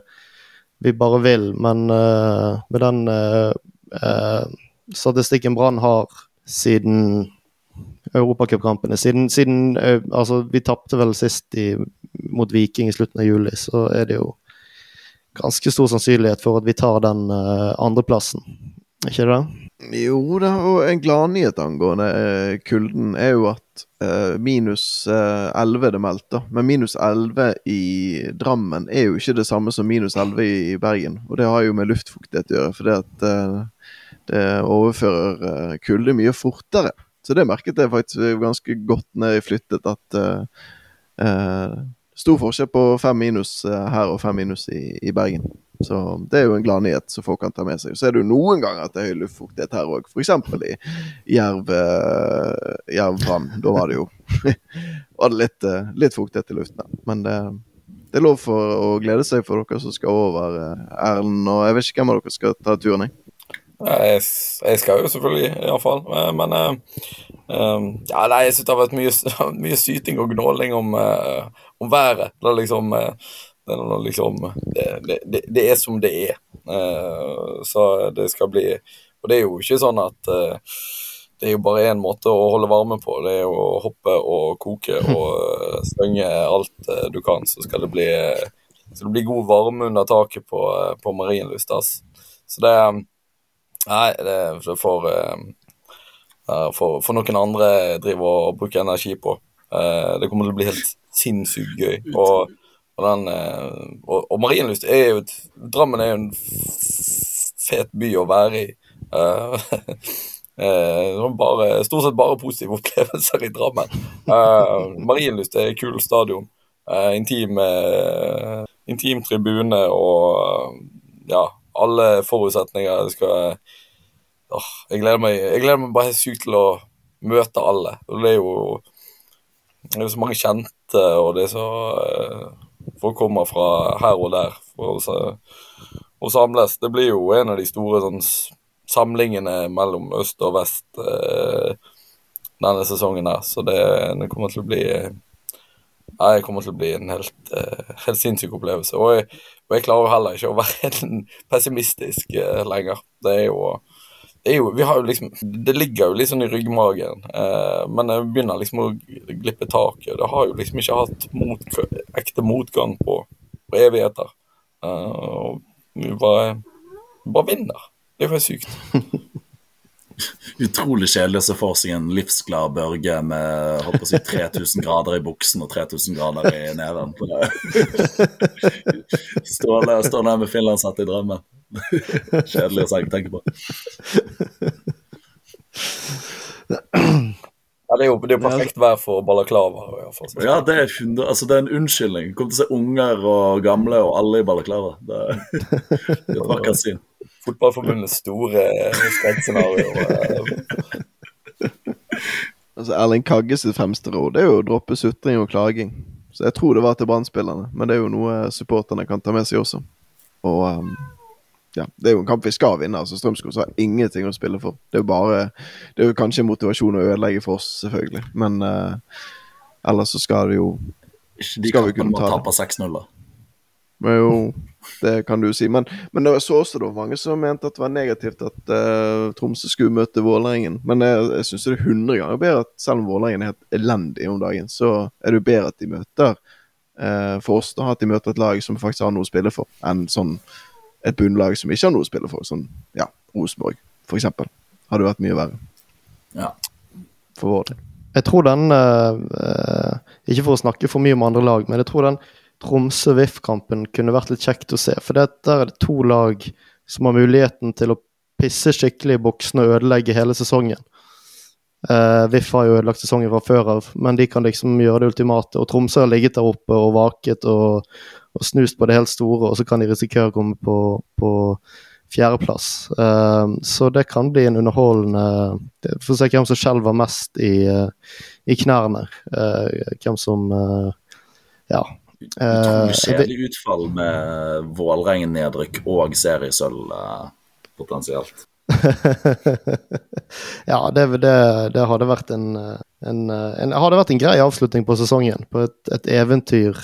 vi bare vil, men uh, med den uh, uh, statistikken Brann har siden Europacupkampene. Siden, siden eh, Altså, vi tapte vel sist i, mot Viking i slutten av juli, så er det jo ganske stor sannsynlighet for at vi tar den uh, andreplassen. Ikke det? Jo da, og en gladnyhet angående uh, kulden er jo at uh, minus uh, 11 det meldte, men minus 11 i Drammen er jo ikke det samme som minus 11 i, Bergen. Og det har jo med luftfuktighet å gjøre, for at, eh, det overfører eh, kulde mye fortere. Så det merket jeg faktisk ganske godt når jeg flyttet, at eh, eh, Stor forskjell på fem minus eh, her og fem minus i, i Bergen. Så det er jo en gladnyhet som folk kan ta med seg. Så er det jo noen ganger at det er høy luftfuktighet her òg. F.eks. i Jerv Jerv Da var det jo [LAUGHS] var det litt, uh, litt fuktighet i luften. Men det, det, er lov for å glede seg for dere som skal over Erlend. Og jeg vet ikke hvem av dere skal ta turen, jeg. Jeg, jeg skal jo selvfølgelig, iallfall. Men um, ja, nei, jeg syns det har vært mye, [LAUGHS] mye syting og gnåling om, uh, om været. Det er liksom, det er, liksom det, det, det er som det er. Uh, så det skal bli Og det er jo ikke sånn at uh, det er jo bare én måte å holde varme på. Det er jo å hoppe og koke [LAUGHS] og stønge alt du kan, så skal det bli, skal det bli god varme under taket på, på Marienlyst. Så det Nei, det, får, for, for, noen andre drive og bruke energi på. Det kommer til å bli helt sinnssykt gøy. Og, og, den, uh, og, og Marienlyst er jo et Drammen er jo en fet by å være i. [LAUGHS] bare, stort sett bare positive [LAUGHS] opplevelser i Drammen. Marienlyst er et kul stadion. intim, intim tribune og ja, alle forutsetninger. Skal jeg, gleder meg, jeg gleder meg bare sykt til å møte alle. Det er jo det er så mange kjente, og det er så uh, Folk kommer fra her og der for å, samles. Det blir jo en av de store sånn, samlingene mellom øst og vest uh, denne sesongen her. Så det, det kommer til å bli Nei, det kommer til å bli en helt, helt sinnssyk opplevelse. Og jeg, og jeg klarer heller ikke å være [LAUGHS] pessimistisk uh, lenger. Det er jo jo, vi har jo liksom, det ligger jo sånn i ryggmagen, eh, men det begynner liksom å glippe taket. Det har jo liksom ikke hatt mot, ekte motgang på, på evigheter. og vi bare, bare vinner. Det er jo helt sykt. [LAUGHS] utrolig kjedelig å se for seg en livsglad Børge med holdt på å si 3000 grader i buksen og 3000 grader i neven. Ståle står der med finlandshatt i drømmen. Kjedelig å tenke på. Ja, det er jo det er perfekt vær for balaklava. Ja, det er, altså, det er en unnskyldning. Kom til å se unger og gamle og alle i balaklava. Det, det er et vakkert syn. Fotballforbundets store skrekkscenario. altså, Erling Kagges sitt fremste råd er jo å droppe sutring og klaging. Så jeg tror det var til brann men det er jo noe supporterne kan ta med seg også. Og um, ja, det er jo en kamp vi skal vinne. altså Strømskog har ingenting å spille for. Det er jo bare Det er jo kanskje motivasjon å ødelegge for oss, selvfølgelig, men uh, ellers så skal det jo Ikke de kampene må taper 6-0, da. Men jo, det kan du si. Men, men det så også da mange som mente at det var negativt at uh, Tromsø skulle møte Vålerengen. Men jeg, jeg syns det er 100 ganger bedre at selv om Vålerengen er helt elendig om dagen, så er det jo bedre at de møter uh, for oss da, at de møter et lag som faktisk har noe å spille for, enn sånn et bunnlag som ikke har noe å spille for. Sånn ja, Rosenborg, for eksempel. Hadde vært mye verre. Ja. For vår del. Jeg tror den uh, Ikke for å snakke for mye om andre lag, men jeg tror den Tromsø-VIF-kampen kunne vært litt kjekt å se. For der er det to lag som har muligheten til å pisse skikkelig i boksen og ødelegge hele sesongen. Uh, VIF har jo ødelagt sesongen fra før av, men de kan liksom gjøre det ultimate. Og Tromsø har ligget der oppe og vaket og, og snust på det helt store, og så kan de risikere å komme på, på fjerdeplass. Uh, så det kan bli en underholdende Få se hvem som skjelver mest i, uh, i knærne. hvem som ja, Utrolig eh, kjedelig utfall med Vålerengen-nedrykk og seriesølv uh, potensielt. [LAUGHS] ja, det, det, det, hadde vært en, en, en, hadde vært en grei avslutning på sesongen. På et, et, eventyr,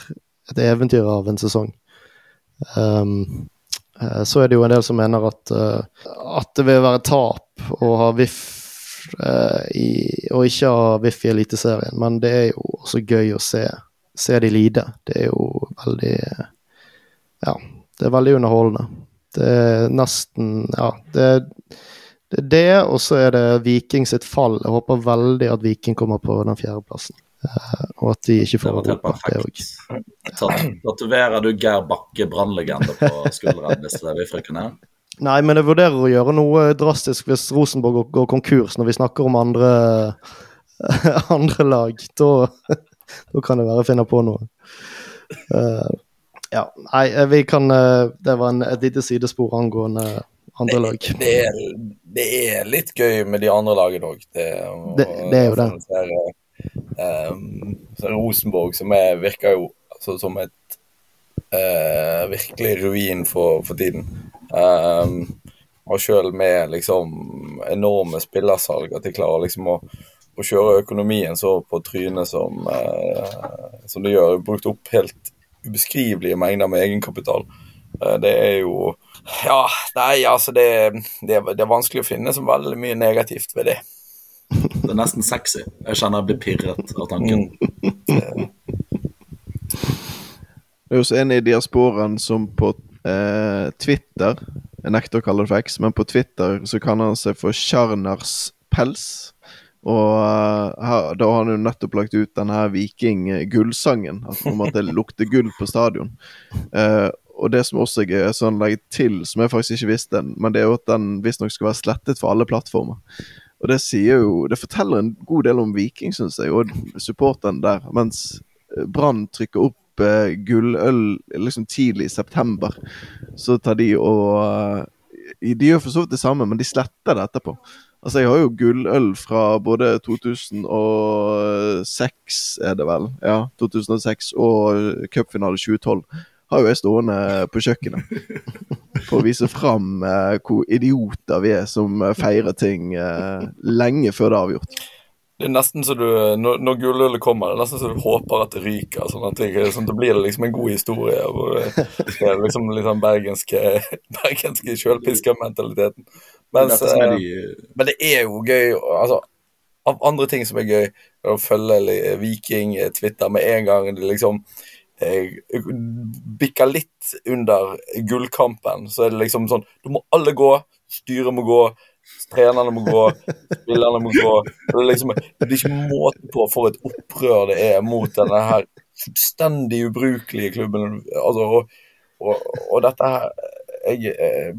et eventyr av en sesong. Um, så er det jo en del som mener at, at det vil være tap å ha VIF eh, i, og ikke ha VIF i Eliteserien, men det er jo også gøy å se, se de lide. Det er jo veldig Ja, det er veldig underholdende. Det er nesten Ja, det det, er det og så er det Viking sitt fall. Jeg håper veldig at Viking kommer på den fjerdeplassen. Uh, og at de ikke får Europa. Det òg. Tatoverer du Geir Bakke, brannlegende, på skulderen hvis det er vi frykker ned? Nei, men jeg vurderer å gjøre noe drastisk hvis Rosenborg går, går konkurs når vi snakker om andre, [LAUGHS] andre lag. Da, da kan det være jeg finner på noe. Uh, ja, nei, eh, vi kan eh, Det var en, et lite sidespor angående andre lag. Det er, det er litt gøy med de andre lagene òg. Det, Det- det er jo det. sånn um, så Rosenborg, som er, virker jo altså, som et uh, virkelig ruin for, for tiden. Um, og sjøl med liksom enorme spillersalg, at de klarer liksom å, å kjøre økonomien så på trynet som, eh, som det gjør. Brukt opp helt ubeskrivelige mengder med egenkapital. Eh, det er jo Ja, nei, altså det, det, det er vanskelig å finne så veldig mye negativt ved det. Det er nesten sexy. Jeg kjenner jeg blir pirret av tanken. Mm. Det er jo så en i diasporaen som på eh, Twitter Jeg nekter å kalle det for X, men på Twitter så kaller han seg for Sjarnars Pels. Og eh, her, da har han jo nettopp lagt ut denne Viking-gullsangen. Om at det lukter gull på stadion. Eh, og det som også er gøy, sånn legger til, som jeg faktisk ikke visste, men det er jo at den visstnok skal være slettet for alle plattformer. Og det sier jo Det forteller en god del om Viking, syns jeg, og supporteren der. Mens eh, Brann trykker opp eh, gulløl liksom tidlig i september, så tar de og eh, De gjør for så vidt det samme, men de sletter det etterpå. Altså, jeg har jo gulløl fra både 2006, er det vel, ja, 2006 og cupfinale 2012. Har jo jeg stående på kjøkkenet [LAUGHS] for å vise fram eh, hvor idioter vi er som eh, feirer ting eh, lenge før det er avgjort. Det er nesten så du, Når, når gullølet kommer, det er nesten så du håper at det ryker. sånn at, det, sånn det blir liksom en god historie. Hvor det, det er liksom sånn bergenske, [LAUGHS] bergenske sjølpiskermentaliteten. Mens, eh, de Men det er jo gøy altså, Av andre ting som er gøy, er å følge Viking eh, Twitter med en gang det liksom eh, bikker litt under gullkampen, så er det liksom sånn Du må alle gå, styret må gå, trenerne må gå, [LAUGHS] spillerne må gå. Det er liksom det er ikke måte på for et opprør det er mot denne her fullstendig ubrukelige klubben. Altså, og, og, og dette her jeg eh,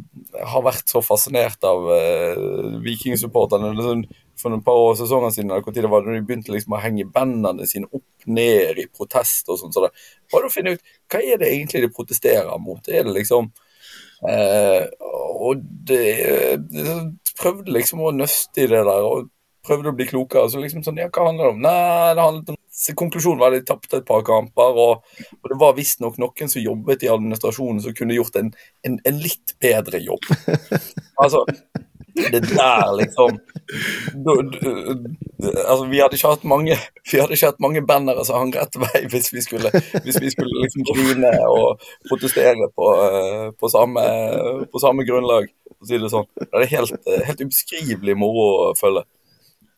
har vært så fascinert av eh, vikingsupporterne liksom, for et par år sesonger siden. eller da de begynte liksom å henge bandene sine opp ned i protest og sånn. Så bare å finne ut hva er det egentlig de protesterer mot. Er det liksom eh, Og det, det prøvde liksom å nøste i det der. og prøvde å bli klokere. Så liksom sånn, ja, hva handler det om? Nei, det handlet om Konklusjonen var at de tapte et par kamper, og, og det var visstnok noen som jobbet i administrasjonen som kunne gjort en, en, en litt bedre jobb. [LAUGHS] Altså, det der, liksom du, du, Altså, vi hadde ikke hatt mange Vi hadde ikke hatt mange bannere som hang rett vei hvis vi skulle, hvis vi skulle liksom grine og protestere på, eh, på, samme, på samme grunnlag, for å si det sånn. Det er helt, helt ubeskrivelig moro å følge.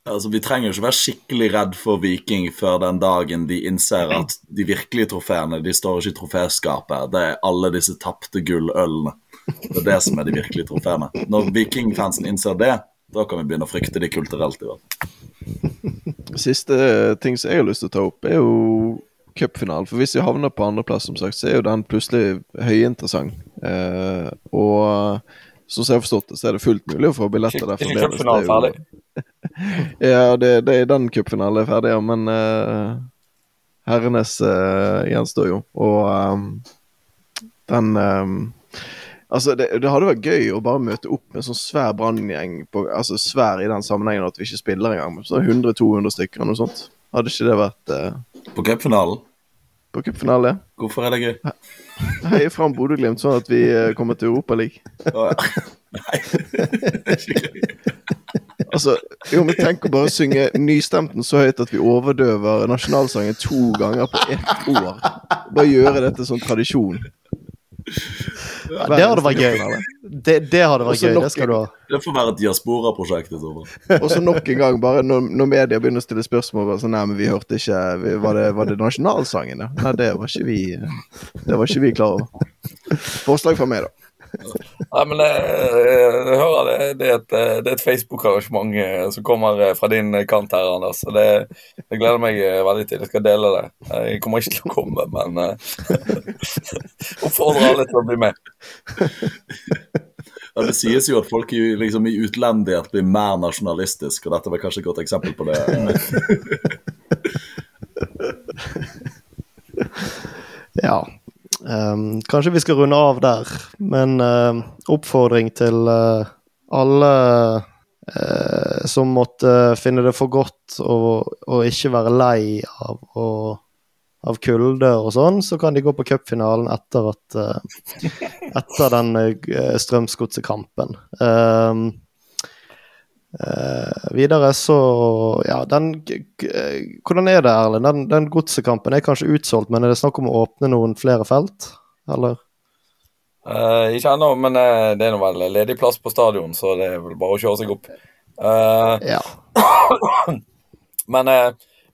Altså, Vi trenger jo ikke være skikkelig redd for Viking før den dagen de innser at de virkelige trofeene de står ikke i troféskapet. Det er alle disse tapte gullølene. Det er det som er de virkelige trofeene. Når Viking-fansen innser det, da kan vi begynne å frykte de kulturelt. i hvert fall. Siste ting som jeg har lyst til å ta opp, er jo cupfinalen. For hvis vi havner på andreplass, som sagt, så er jo den plutselig høyinteressant. Eh, og sånn som jeg har forstått det, så er det fullt mulig å få billetter der Ikke fremdeles. cupfinalen er ferdig. [LAUGHS] Ja, det, det er den cupfinalen er ferdig, ja. Men uh, herrenes uh, gjenstår jo. Og um, den um, Altså, det, det hadde vært gøy å bare møte opp med en sånn svær branngjeng. Altså svær i den sammenhengen at vi ikke spiller engang. men Sånn 100-200 stykker eller noe sånt. Hadde ikke det vært uh... På cupfinalen, på cupfinale? hvorfor er det gøy? Heie fram Bodø-Glimt sånn at vi eh, kommer til Europaligaen. Ja. [LAUGHS] Nei, det er ikke gøy. Altså, jo, men tenk å bare synge nystemten så høyt at vi overdøver nasjonalsangen to ganger på ett år. Bare gjøre det til sånn tradisjon. Det hadde vært gøy. Det, det hadde vært Også gøy, nok det skal du ha. Det får være et diaspora-prosjekt i så fall. Og så nok en gang, bare når, når media begynner å stille spørsmål bare sånn, Nei, men vi hørte ikke vi, Var det, var det nasjonalsangen, ja? Nei, det var ikke vi Det var ikke vi klar over. Forslag fra meg, da. Nei, men jeg, jeg hører det. Det er et, det er et Facebook-arrangement eh, som kommer eh, fra din kant her, Anders. Så det, det gleder meg eh, veldig til. Jeg skal dele det. Jeg kommer ikke til å komme, men eh, [LAUGHS] oppfordrer alle til å bli med. Ja, Det sies jo at folk i, liksom, i utlendighet blir mer nasjonalistisk, og dette var kanskje et godt eksempel på det. [LAUGHS] Ja. Ehm, kanskje vi skal runde av der, men uh, oppfordring til uh, alle uh, som måtte finne det for godt å, ikke være lei av, å, av kulde og sånn, så kan de gå på cupfinalen etter at Etter den uh, Strømsgodset-kampen. Ehm, eh, videre så Ja, den Hvordan er det, Erlend? Den, den godsekampen er kanskje utsolgt, men er det snakk om å åpne noen flere felt? Eller? Uh, ikke ennå, men uh, det er nå vel ledig plass på stadion, så det er vel bare å kjøre seg opp. Ja. [COUGHS] Men,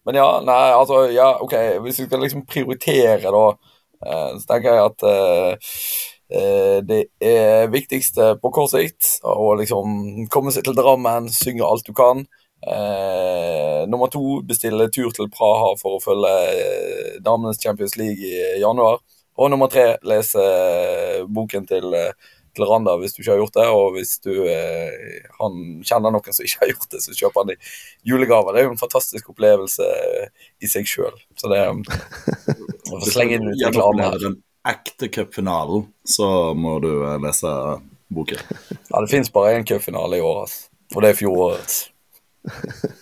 men ja, nei, altså Ja, OK, hvis vi skal liksom prioritere, da, så tenker jeg at det er viktigste på kort sikt å liksom komme seg til Drammen, synge alt du kan. Eh, nummer to, bestille tur til Praha for å følge eh, damenes Champions League i januar. Og nummer tre, lese eh, boken til, eh, til Randa hvis du ikke har gjort det. Og hvis du eh, han kjenner noen som ikke har gjort det, så kjøper han i julegave. Det er jo en fantastisk opplevelse eh, i seg sjøl. Så det er [LAUGHS] å slenge inn litt reklame her. Ekte cupfinalen, så må du eh, lese boken. Ja, det fins bare én cupfinale i år, altså. Og det er fjorårets. [LAUGHS]